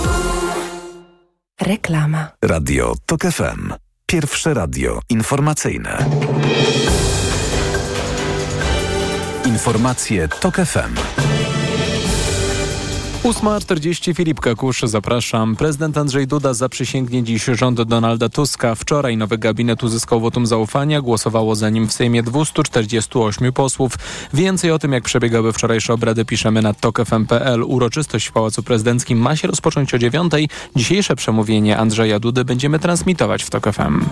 Reklama. Radio TOK FM. Pierwsze radio informacyjne. Informacje TOK FM. 8.40 Filip Kakusz, zapraszam. Prezydent Andrzej Duda zaprzysięgnie dziś rząd Donalda Tuska. Wczoraj nowy gabinet uzyskał wotum zaufania, głosowało za nim w Sejmie 248 posłów. Więcej o tym, jak przebiegały wczorajsze obrady, piszemy na tokfm.pl. Uroczystość w Pałacu Prezydenckim ma się rozpocząć o 9. Dzisiejsze przemówienie Andrzeja Dudy będziemy transmitować w TOK FM.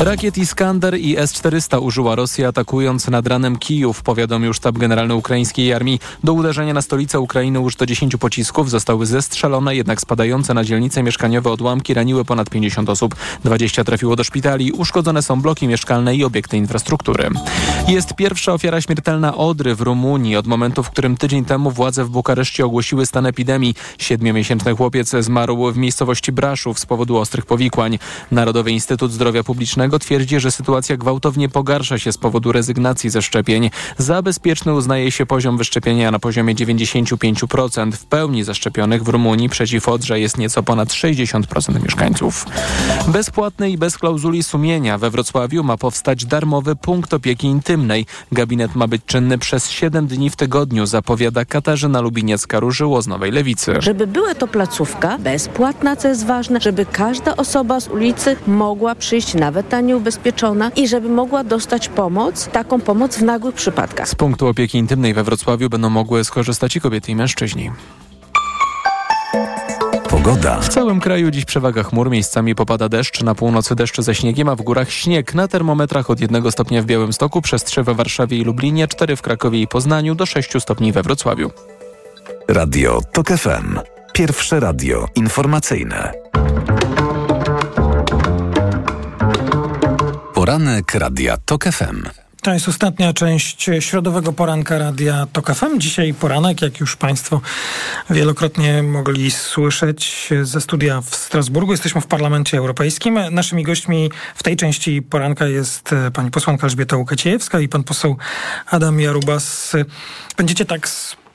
Rakiet Iskander i S-400 użyła Rosja atakując nad ranem Kijów, powiadomił sztab generalny ukraińskiej armii. Do uderzenia na stolicę Ukrainy użyto 10 pocisków zostały zestrzelone, jednak spadające na dzielnice mieszkaniowe odłamki raniły ponad 50 osób. 20 trafiło do szpitali, uszkodzone są bloki mieszkalne i obiekty infrastruktury. Jest pierwsza ofiara śmiertelna Odry w Rumunii. Od momentu, w którym tydzień temu władze w Bukareszcie ogłosiły stan epidemii. Siedmiomiesięczny chłopiec zmarł w miejscowości Braszów z powodu ostrych powikłań. Narodowy Instytut Zdrowia Publicznego twierdzi, że sytuacja gwałtownie pogarsza się z powodu rezygnacji ze szczepień. Za bezpieczny uznaje się poziom wyszczepienia na poziomie 95%. W pełni zaszczepionych w Rumunii przeciw Odrze jest nieco ponad 60% mieszkańców. Bezpłatny i bez klauzuli sumienia we Wrocławiu ma powstać darmowy punkt opieki intymnej. Gabinet ma być czynny przez 7 dni w tygodniu, zapowiada Katarzyna Lubiniecka-Różyło z Nowej Lewicy. Żeby była to placówka bezpłatna, co jest ważne, żeby każda osoba z ulicy mogła przyjść nawet ta nieubezpieczona i żeby mogła dostać pomoc, taką pomoc w nagłych przypadkach. Z punktu opieki intymnej we Wrocławiu będą mogły skorzystać i kobiety i mężczyźni. Pogoda. W całym kraju dziś przewaga chmur, miejscami popada deszcz, na północy deszcz ze śniegiem, a w górach śnieg. Na termometrach od 1 stopnia w Białymstoku, przez 3 we Warszawie i Lublinie, 4 w Krakowie i Poznaniu, do 6 stopni we Wrocławiu. Radio TOK FM. Pierwsze radio informacyjne. Poranek Radia TOK FM. To jest ostatnia część środowego poranka Radia TOK FM. Dzisiaj poranek, jak już Państwo wielokrotnie mogli słyszeć ze studia w Strasburgu. Jesteśmy w Parlamencie Europejskim. Naszymi gośćmi w tej części poranka jest e, pani posłanka Elżbieta Łukaciejewska i pan poseł Adam Jarubas. Będziecie tak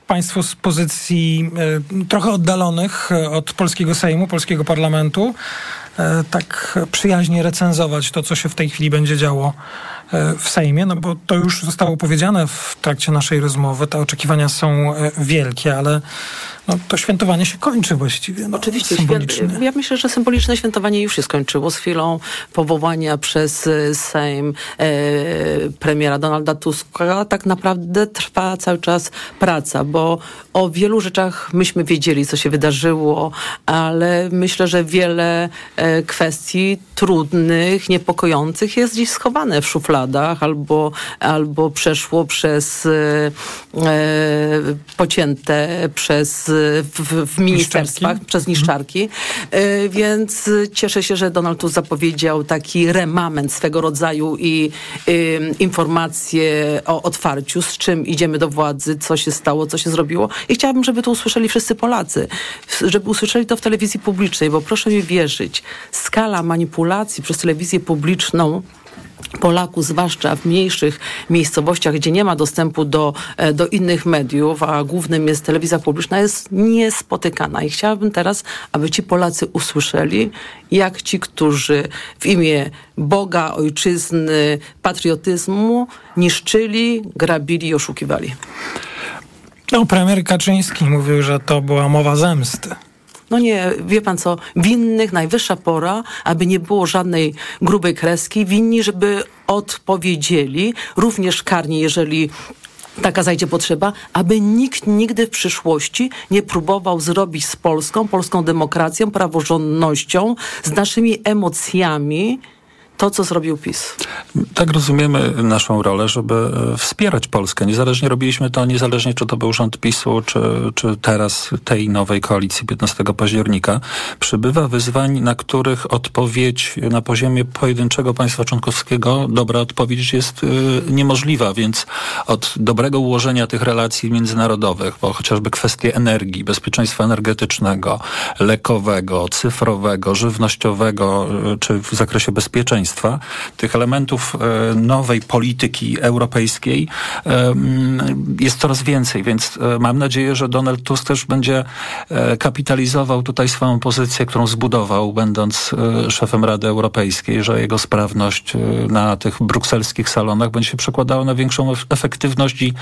państwo z pozycji e, trochę oddalonych e, od polskiego Sejmu, polskiego parlamentu, tak przyjaźnie recenzować to, co się w tej chwili będzie działo w Sejmie, no bo to już zostało powiedziane w trakcie naszej rozmowy. Te oczekiwania są e, wielkie, ale no, to świętowanie się kończy właściwie. No, Oczywiście, ja myślę, że symboliczne świętowanie już się skończyło z chwilą powołania przez e, Sejm e, premiera Donalda Tuska. Tak naprawdę trwa cały czas praca, bo o wielu rzeczach myśmy wiedzieli, co się wydarzyło, ale myślę, że wiele e, kwestii trudnych, niepokojących jest gdzieś schowane w albo, albo przeszło przez e, e, pocięte przez w, w ministerstwach, przez niszczarki. E, Więc cieszę się, że Donald Tusk zapowiedział taki remament swego rodzaju i y, informacje o otwarciu, z czym idziemy do władzy, co się stało, co się zrobiło. I chciałabym, żeby to usłyszeli wszyscy Polacy, żeby usłyszeli to w telewizji publicznej, bo proszę mi wierzyć, skala manipulacji przez telewizję publiczną Polaków, zwłaszcza w mniejszych miejscowościach, gdzie nie ma dostępu do, e, do innych mediów, a głównym jest telewizja publiczna, jest niespotykana. I chciałabym teraz, aby ci Polacy usłyszeli, jak ci, którzy w imię Boga, ojczyzny, patriotyzmu niszczyli, grabili i oszukiwali. No, premier Kaczyński mówił, że to była mowa zemsty. No nie, wie pan co, winnych najwyższa pora, aby nie było żadnej grubej kreski, winni, żeby odpowiedzieli, również karnie, jeżeli taka zajdzie potrzeba, aby nikt nigdy w przyszłości nie próbował zrobić z Polską, polską demokracją, praworządnością, z naszymi emocjami, to, co zrobił PiS. Tak rozumiemy naszą rolę, żeby e, wspierać Polskę. Niezależnie robiliśmy to, niezależnie czy to był rząd PiSu, czy, czy teraz tej nowej koalicji 15 października. Przybywa wyzwań, na których odpowiedź na poziomie pojedynczego państwa członkowskiego, dobra odpowiedź jest y, niemożliwa, więc od dobrego ułożenia tych relacji międzynarodowych, bo chociażby kwestie energii, bezpieczeństwa energetycznego, lekowego, cyfrowego, żywnościowego, y, czy w zakresie bezpieczeństwa, tych elementów e, nowej polityki europejskiej e, jest coraz więcej, więc e, mam nadzieję, że Donald Tusk też będzie kapitalizował tutaj swoją pozycję, którą zbudował, będąc szefem Rady Europejskiej, że jego sprawność na tych brukselskich salonach będzie się przekładała na większą ef- efektywność i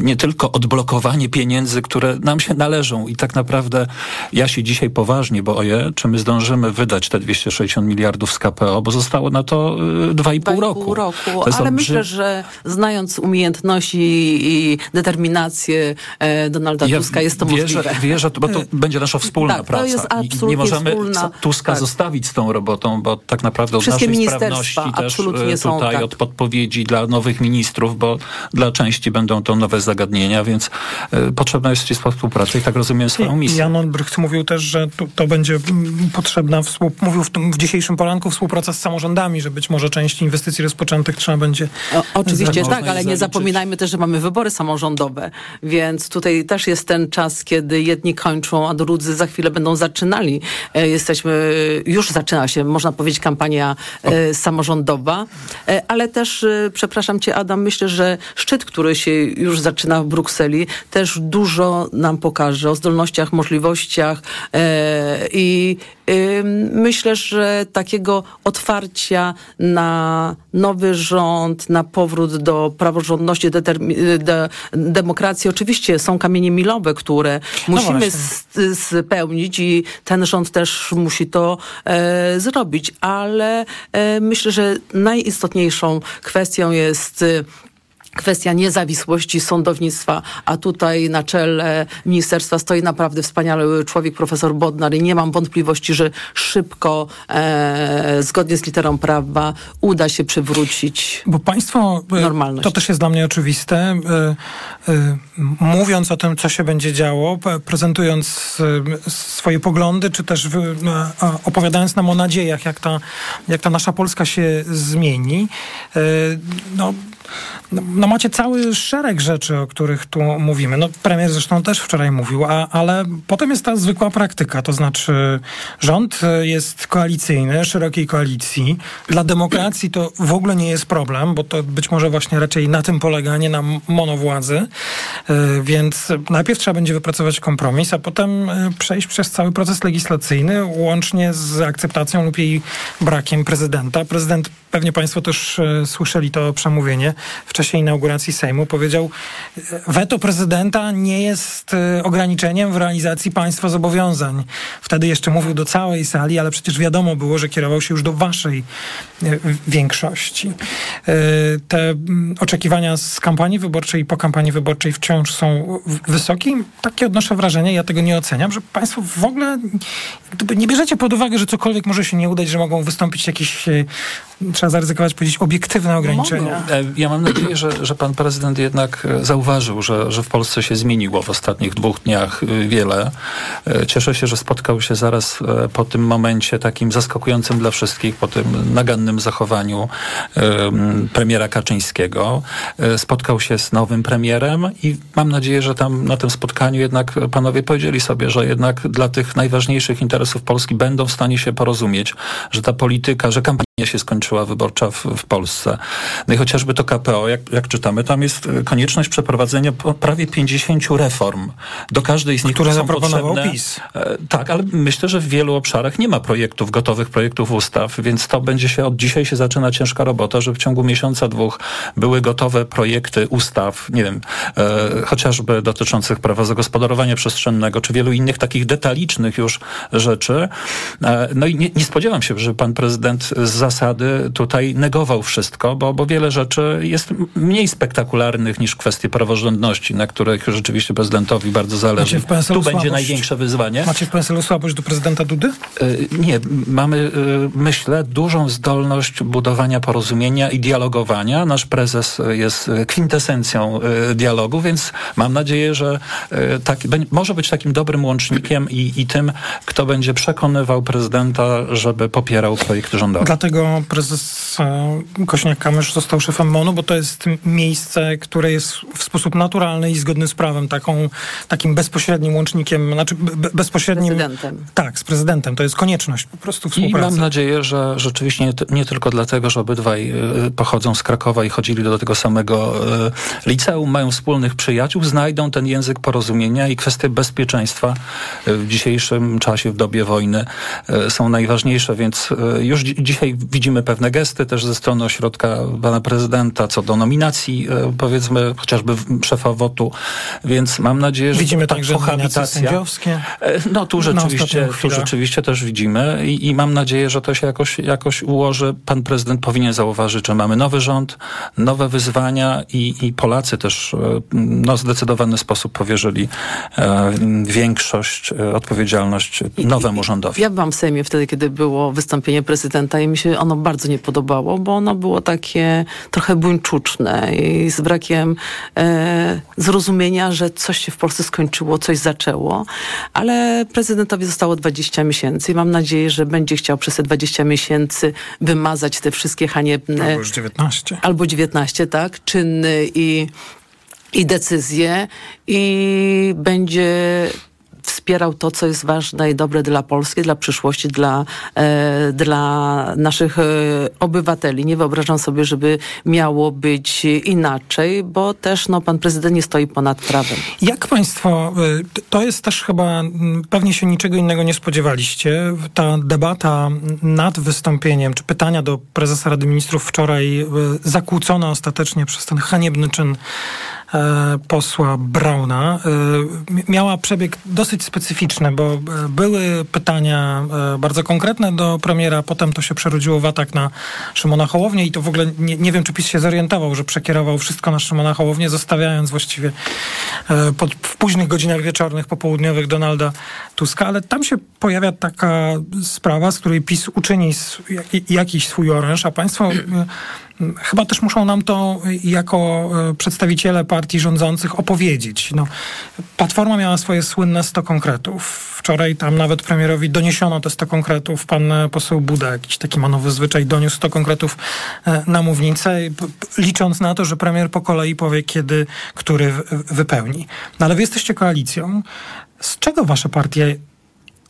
nie tylko odblokowanie pieniędzy, które nam się należą. I tak naprawdę ja się dzisiaj poważnie boję, czy my zdążymy wydać te 260 miliardów z KPO, bo zostało na to y, dwa i pół roku. Pół roku. To jest Ale myślę, że znając umiejętności i determinację e, Donalda Ja Tuska jest to wierzę, możliwe. Wierzę, bo to będzie nasza wspólna Tak, to praca. jest I absolutnie nie możemy wspólna- Tuska tak. zostawić z tą robotą, bo tak naprawdę od Wszystkie naszej ministerstwa sprawności też absolutnie e, są, tutaj tak. od podpowiedzi dla nowych ministrów, bo dla części będą to nowe zagadnienia, więc e, potrzebna jest ścisła współpraca i tak rozumiem swoją misję. Jan Olbrycht mówił też, że tu, to będzie mm, potrzebna, mówił w, tym, w dzisiejszym poranku współpraca z samorządami, że być może część inwestycji rozpoczętych trzeba będzie... O, oczywiście tak, ale nie zapominajmy też, że mamy wybory samorządowe, więc tutaj też jest ten czas, kiedy jedni kończą, a drudzy za chwilę będą zaczynali. E, Jesteśmy, już zaczyna się, można powiedzieć, kampania e, samorządowa, E, ale też, przepraszam cię Adam, myślę, że szczyt, który się już zaczyna w Brukseli, też dużo nam pokaże o zdolnościach, możliwościach i Myślę, że takiego otwarcia na nowy rząd, na powrót do praworządności, de, demokracji. Oczywiście są kamienie milowe, które musimy właśnie. s- spełnić i ten rząd też musi to e, zrobić, ale e, myślę, że najistotniejszą kwestią jest kwestia niezawisłości sądownictwa, a tutaj na czele ministerstwa stoi naprawdę wspaniały człowiek, profesor Bodnar i nie mam wątpliwości, że szybko, e, zgodnie z literą prawa, uda się przywrócić Bo państwo, e, normalność. to też jest dla mnie oczywiste, e, e, mówiąc o tym, co się będzie działo, prezentując swoje poglądy, czy też opowiadając nam o nadziejach, jak ta, jak ta nasza Polska się zmieni, no, no, no macie cały szereg rzeczy, o których tu mówimy. No premier zresztą też wczoraj mówił, a, ale potem jest ta zwykła praktyka, to znaczy rząd jest koalicyjny, szerokiej koalicji. Dla demokracji to w ogóle nie jest problem, bo to być może właśnie raczej na tym polega, nie na monowładzy. Y, Więc najpierw trzeba będzie wypracować kompromis, a potem y, przejść przez cały proces legislacyjny, łącznie z akceptacją lub jej brakiem prezydenta. Prezydent, pewnie Państwo też słyszeli to przemówienie w czasie inauguracji Sejmu, powiedział, weto prezydenta nie jest y, ograniczeniem w realizacji państwa zobowiązań. Wtedy jeszcze mówił do całej sali, ale przecież wiadomo było, że kierował się już do waszej y, większości. Y, Te oczekiwania z kampanii wyborczej i po kampanii wyborczej wciąż są wysokie. Takie odnoszę wrażenie, ja tego nie oceniam, że państwo w ogóle nie bierzecie pod uwagę, że cokolwiek może się nie udać, że mogą wystąpić jakieś, trzeba zaryzykować powiedzieć, obiektywne ograniczenia. E, Mam nadzieję, że, że pan prezydent jednak e, zauważył, że, że w Polsce się zmieniło w ostatnich dwóch dniach y, wiele. E, Cieszę się, że spotkał się zaraz e, po tym momencie takim zaskakującym dla wszystkich, po tym nagannym zachowaniu em, premiera Kaczyńskiego. E, Spotkał się z nowym premierem i mam nadzieję, że tam na tym spotkaniu jednak panowie powiedzieli sobie, że jednak dla tych najważniejszych interesów Polski będą w stanie się porozumieć, że ta polityka, że kampania się skończyła wyborcza w, w Polsce. No i chociażby to KPO, jak, jak czytamy, tam jest e, konieczność przeprowadzenia prawie 50 reform. Do każdej z nich Które zaproponował potrzebne- PiS. E, Tak, ale myślę, że w wielu obszarach nie ma projektów, gotowych projektów ustaw, więc to będzie się, od dzisiaj się zaczyna ciężka robota, żeby w ciągu miesiąca, dwóch były gotowe projekty ustaw, nie wiem, e, chociażby dotyczących prawa zagospodarowania przestrzennego, czy wielu innych takich detalicznych już rzeczy. E, no i nie, nie spodziewam się, że pan prezydent z zasady tutaj negował wszystko, bo, bo wiele rzeczy jest mniej spektakularnych niż kwestie praworządności, na których rzeczywiście prezydentowi bardzo zależy. Tu będzie słabość? największe wyzwanie. Macie w PSL-u słabość do prezydenta Dudy? Y, Nie, mamy, y, myślę, dużą zdolność budowania porozumienia i dialogowania. Nasz prezes jest kwintesencją y, dialogu, więc mam nadzieję, że y, tak, bę- może być takim dobrym łącznikiem i, i tym, kto będzie przekonywał prezydenta, żeby popierał projekt rządowy. Dlatego prezes e, Kośniak-Kamysz został szefem MONU, bo to jest miejsce, które jest w sposób naturalny i zgodny z prawem taką, takim bezpośrednim łącznikiem, znaczy be- be- bezpośrednim... Prezydentem. Tak, z prezydentem. To jest konieczność po prostu I współpracy. mam nadzieję, że rzeczywiście nie, nie tylko dlatego, że obydwaj y, pochodzą z Krakowa i chodzili do tego samego y, liceum, mają wspólnych przyjaciół, znajdą ten język porozumienia i kwestie bezpieczeństwa w dzisiejszym czasie, w dobie wojny są najważniejsze, więc już dzi- dzisiaj widzimy pewne gesty też ze strony ośrodka pana prezydenta co do nominacji, y, powiedzmy, chociażby szefa WOT-u, więc mam nadzieję, że Widzimy ta także nominacje kohabitacja... sędziowskie. E, No tu rzeczywiście, tu rzeczywiście też widzimy i, i mam nadzieję, że to się jakoś, jakoś ułoży. Pan prezydent powinien zauważyć, że mamy nowy rząd, nowe wyzwania i, i Polacy też e, no, w zdecydowany sposób powierzyli e, większość, e, odpowiedzialność nowemu rządowi. Ja byłam w Sejmie wtedy, kiedy było wystąpienie prezydenta i mi się ono bardzo nie podobało, bo ono było takie trochę buńczuczne i z brakiem e, zrozumienia, że coś się w Polsce skończyło, coś zaczęło, ale prezydentowi zostało 20 miesięcy i mam nadzieję, że będzie chciał przez te 20 miesięcy wymazać te wszystkie haniebne... Albo już 19. Albo 19, tak, czyny i, i decyzje i będzie wspierał to, co jest ważne i dobre dla Polski, dla przyszłości, dla, e, dla naszych e, obywateli. Nie wyobrażam sobie, żeby miało być inaczej, bo też no, pan prezydent nie stoi ponad prawem. Jak państwo, t- to jest też chyba, pewnie się niczego innego nie spodziewaliście. Ta debata nad wystąpieniem, czy pytania do prezesa Rady Ministrów wczoraj zakłócona ostatecznie przez ten haniebny czyn e, posła Brauna, m- miała przebieg dosyć specyficzny, bo e, były pytania e, bardzo konkretne do premiera, potem to się przerodziło w atak na Szymona Hołownię i to w ogóle nie, nie wiem, czy PiS się zorientował, że przekierował wszystko na Szymona Hołownię, zostawiając właściwie e, pod, w późnych godzinach wieczornych, popołudniowych Donalda Tuska, ale tam się pojawia taka sprawa, z której PiS uczyni jakiś swój oręż, a państwo e, chyba też muszą nam to jako e, przedstawiciele partii rządzących opowiedzieć. No, Platforma miała swoje słynne 100 konkretów. Wczoraj tam nawet premierowi doniesiono te 100 konkretów. Pan e, poseł Buda, jakiś taki ma nowy zwyczaj, doniósł 100 konkretów e, na mównicę, licząc na to, że premier po kolei powie, kiedy który wypełni. No ale wy jesteście koalicją. Z czego wasze partie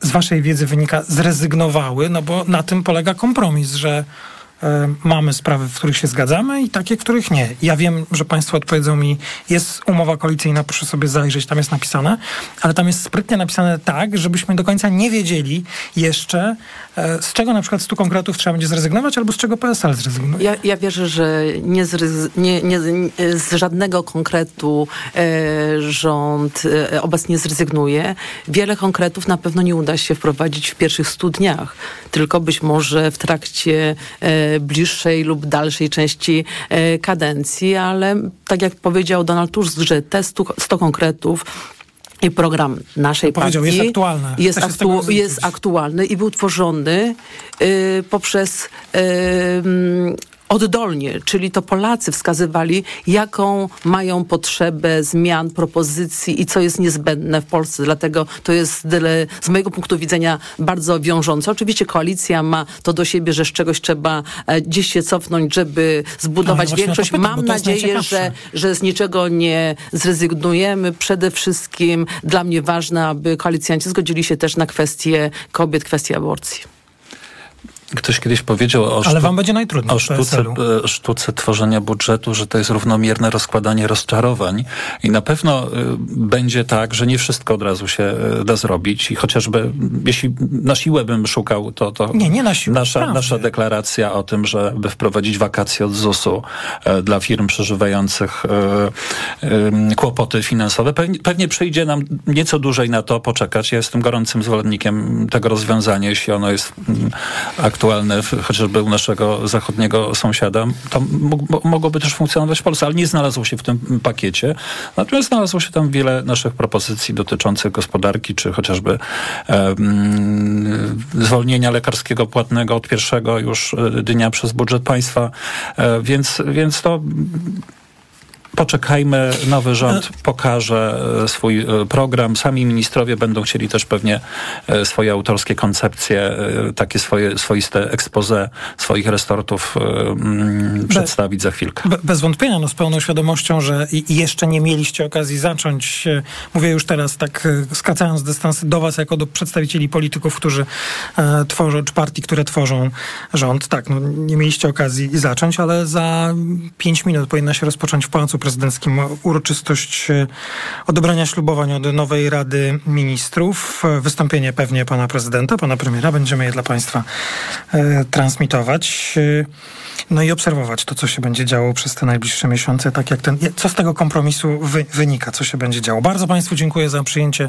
z waszej wiedzy wynika, zrezygnowały, no bo na tym polega kompromis, że mamy sprawy, w których się zgadzamy i takie, w których nie. Ja wiem, że państwo odpowiedzą mi, jest umowa koalicyjna, proszę sobie zajrzeć, tam jest napisane, ale tam jest sprytnie napisane tak, żebyśmy do końca nie wiedzieli jeszcze, e, z czego na przykład z konkretów trzeba będzie zrezygnować, albo z czego PSL zrezygnuje. Ja, ja wierzę, że nie z, nie, nie, z żadnego konkretu e, rząd e, obecnie zrezygnuje. Wiele konkretów na pewno nie uda się wprowadzić w pierwszych stu dniach, tylko być może w trakcie e, bliższej lub dalszej części e, kadencji, ale tak jak powiedział Donald Tusk, że te stu, 100 konkretów i program naszej Powiedział, partii jest aktualne. Jest, aktu- jest aktualny i był tworzony y, poprzez y, oddolnie, czyli to Polacy wskazywali, jaką mają potrzebę zmian, propozycji i co jest niezbędne w Polsce. Dlatego to jest z mojego punktu widzenia bardzo wiążące. Oczywiście koalicja ma to do siebie, że z czegoś trzeba e, gdzieś się cofnąć, żeby zbudować No, większość. pytam, Mam nadzieję, że że z niczego nie zrezygnujemy. Przede wszystkim dla mnie ważne, aby koalicjanci zgodzili się też na kwestie kobiet, kwestie aborcji. Ktoś kiedyś powiedział o, Ale sztu- wam będzie najtrudniej o sztuce, sztuce tworzenia budżetu, że to jest równomierne rozkładanie rozczarowań. I na pewno e, będzie tak, że nie wszystko od razu się e, da zrobić. I chociażby jeśli na siłę bym szukał, to, to Nie, nie na siłę, nasza, nasza deklaracja o tym, żeby wprowadzić wakacje od ZUS-u e, dla firm przeżywających kłopoty finansowe, pewnie, pewnie przyjdzie nam nieco dłużej na to poczekać. Ja jestem gorącym zwolennikiem tego rozwiązania, jeśli ono jest mm, aktualne chociażby u naszego zachodniego sąsiada. To mogłoby też funkcjonować w Polsce, ale nie znalazło się w tym pakiecie. Natomiast znalazło się tam wiele naszych propozycji dotyczących gospodarki, czy chociażby em, zwolnienia lekarskiego płatnego od pierwszego już e, dnia przez budżet państwa. E, więc, więc to Poczekajmy, nowy rząd pokaże e, swój e, program. Sami ministrowie będą chcieli też pewnie e, swoje autorskie koncepcje, e, takie swoje swoiste expose swoich resortów e, mm, przedstawić za chwilkę. Be- Bez wątpienia, no z pełną świadomością, że jeszcze nie mieliście okazji zacząć. e, Mówię już teraz tak e, skracając dystansy do was, jako do przedstawicieli polityków, którzy e, tworzą, czy partii, które tworzą rząd. Tak, no nie mieliście okazji zacząć, ale za pięć minut powinna się rozpocząć w Pałacu Prezydenckim uroczystość e, odebrania ślubowań od nowej Rady Ministrów. Wystąpienie pewnie pana prezydenta, pana premiera. Będziemy je dla państwa e, transmitować. E, no i obserwować to, co się będzie działo przez te najbliższe miesiące, tak jak ten, co z tego kompromisu wy, wynika, co się będzie działo. Bardzo Państwu dziękuję za przyjęcie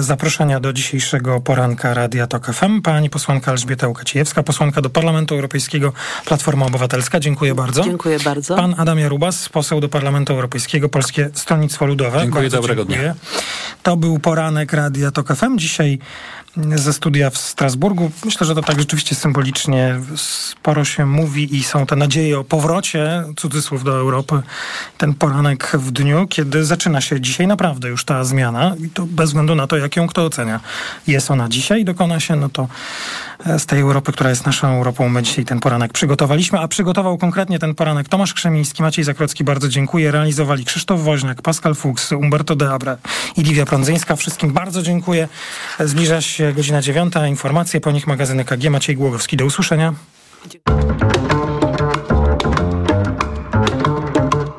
zaproszenia do dzisiejszego poranka Radia Tok FM. Pani posłanka Elżbieta Łukacijewska, posłanka do Parlamentu Europejskiego, Platforma Obywatelska. Dziękuję bardzo. Dziękuję bardzo. Pan Adam Jarubas, poseł do Parlamentu Europejskiego, Polskie Stronnictwo Ludowe. Dziękuję, Bardzo dobrego dziękuję. To był poranek Radia Tok FM. Dzisiaj ze studia w Strasburgu. Myślę, że to tak rzeczywiście symbolicznie sporo się mówi i są te nadzieje o powrocie, cudzysłów, do Europy. Ten poranek w dniu, kiedy zaczyna się dzisiaj naprawdę już ta zmiana i to bez względu na to, jak ją kto ocenia. Jest ona dzisiaj, dokona się, no to e, z tej Europy, która jest naszą Europą, my dzisiaj ten poranek przygotowaliśmy, a przygotował konkretnie ten poranek Tomasz Krzemiński, Maciej Zakrocki, bardzo dziękuję. Realizowali Krzysztof Woźniak, Pascal Fuchs, Umberto Deabre i Livia Prądzyńska. Wszystkim bardzo dziękuję. Zbliża się godzina dziewiąta. Informacje po nich magazyny KG. Maciej Głogowski. Do usłyszenia.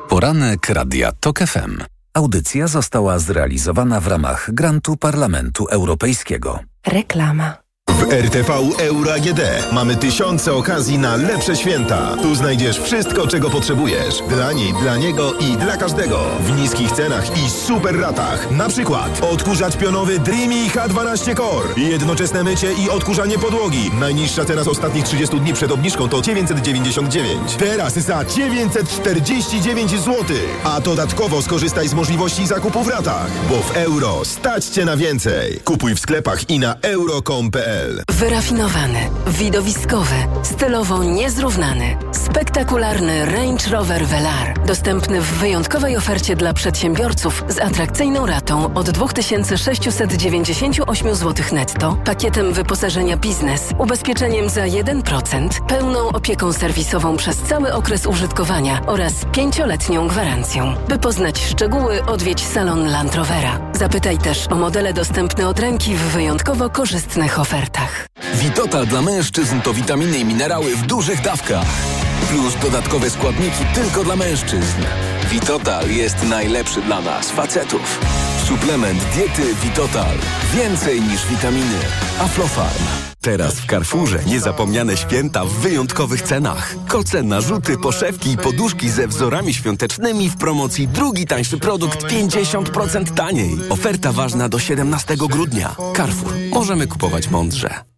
Poranek Radia TOK FM. Audycja została zrealizowana w ramach grantu Parlamentu Europejskiego. Reklama. W RTV Euro AGD mamy tysiące okazji na lepsze święta. Tu znajdziesz wszystko, czego potrzebujesz. Dla niej, dla niego i dla każdego. W niskich cenach i super ratach. Na przykład odkurzacz pionowy Dreamy H12 Core. Jednoczesne mycie i odkurzanie podłogi. Najniższa cena z ostatnich 30 dni przed obniżką to 999. Teraz za 949 zł. A dodatkowo skorzystaj z możliwości zakupu w ratach. Bo w euro stać Cię na więcej. Kupuj w sklepach i na euro.com.pl Wyrafinowany, widowiskowy, stylowo niezrównany. Spektakularny Range Rover Velar. Dostępny w wyjątkowej ofercie dla przedsiębiorców z atrakcyjną ratą od 2698 zł netto, pakietem wyposażenia biznes, ubezpieczeniem za 1%, pełną opieką serwisową przez cały okres użytkowania oraz pięcioletnią gwarancją. By poznać szczegóły, odwiedź salon Land Rovera. Zapytaj też o modele dostępne od ręki w wyjątkowo korzystnych ofertach. Witotal dla mężczyzn to witaminy i minerały w dużych dawkach. Plus dodatkowe składniki tylko dla mężczyzn. Witotal jest najlepszy dla nas, facetów. Suplement diety Witotal. Więcej niż witaminy. Aflofarm. Teraz w Carrefourze niezapomniane święta w wyjątkowych cenach. Koce, narzuty, poszewki i poduszki ze wzorami świątecznymi w promocji drugi tańszy produkt 50% taniej. Oferta ważna do 17 grudnia. Carrefour. Możemy kupować mądrze.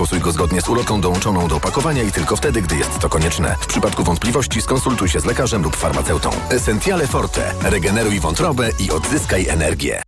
stosuj go zgodnie z ulotką dołączoną do opakowania i tylko wtedy, gdy jest to konieczne. W przypadku wątpliwości skonsultuj się z lekarzem lub farmaceutą. Essentiale Forte. Regeneruj wątrobę i odzyskaj energię.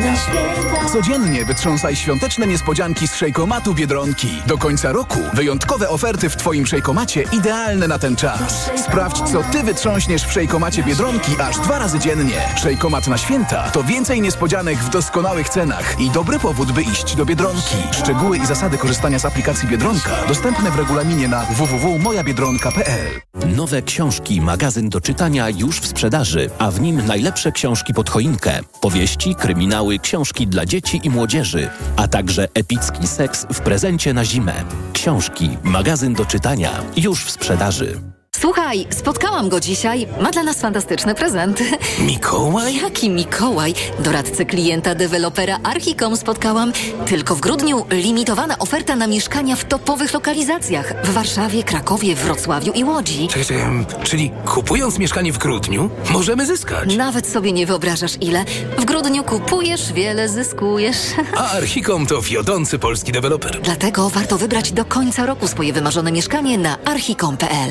Na święta. Codziennie wytrząsaj świąteczne niespodzianki z szejkomatu Biedronki. Do końca roku wyjątkowe oferty w Twoim szejkomacie idealne na ten czas. Sprawdź, co Ty wytrząśniesz w szejkomacie Biedronki aż dwa razy dziennie. Szejkomat na święta to więcej niespodzianek w doskonałych cenach i dobry powód, by iść do Biedronki. Szczegóły i zasady korzystania z aplikacji Biedronka dostępne w regulaminie na www.mojabiedronka.pl Nowe książki, magazyn do czytania już w sprzedaży, a w nim najlepsze książki pod choinkę. Powieści, kryminały, książki dla dzieci i młodzieży, a także epicki seks w prezencie na zimę. Książki, magazyn do czytania już w sprzedaży. Słuchaj, spotkałam go dzisiaj. Ma dla nas fantastyczne prezenty. Mikołaj? Jaki Mikołaj? Doradcę klienta dewelopera Archicom spotkałam. Tylko w grudniu limitowana oferta na mieszkania w topowych lokalizacjach. W Warszawie, Krakowie, Wrocławiu i Łodzi. Czekaj, czekaj, czyli kupując mieszkanie w grudniu, możemy zyskać. Nawet sobie nie wyobrażasz ile. W grudniu kupujesz, wiele zyskujesz. A Archicom to wiodący polski deweloper. Dlatego warto wybrać do końca roku swoje wymarzone mieszkanie na archicom.pl.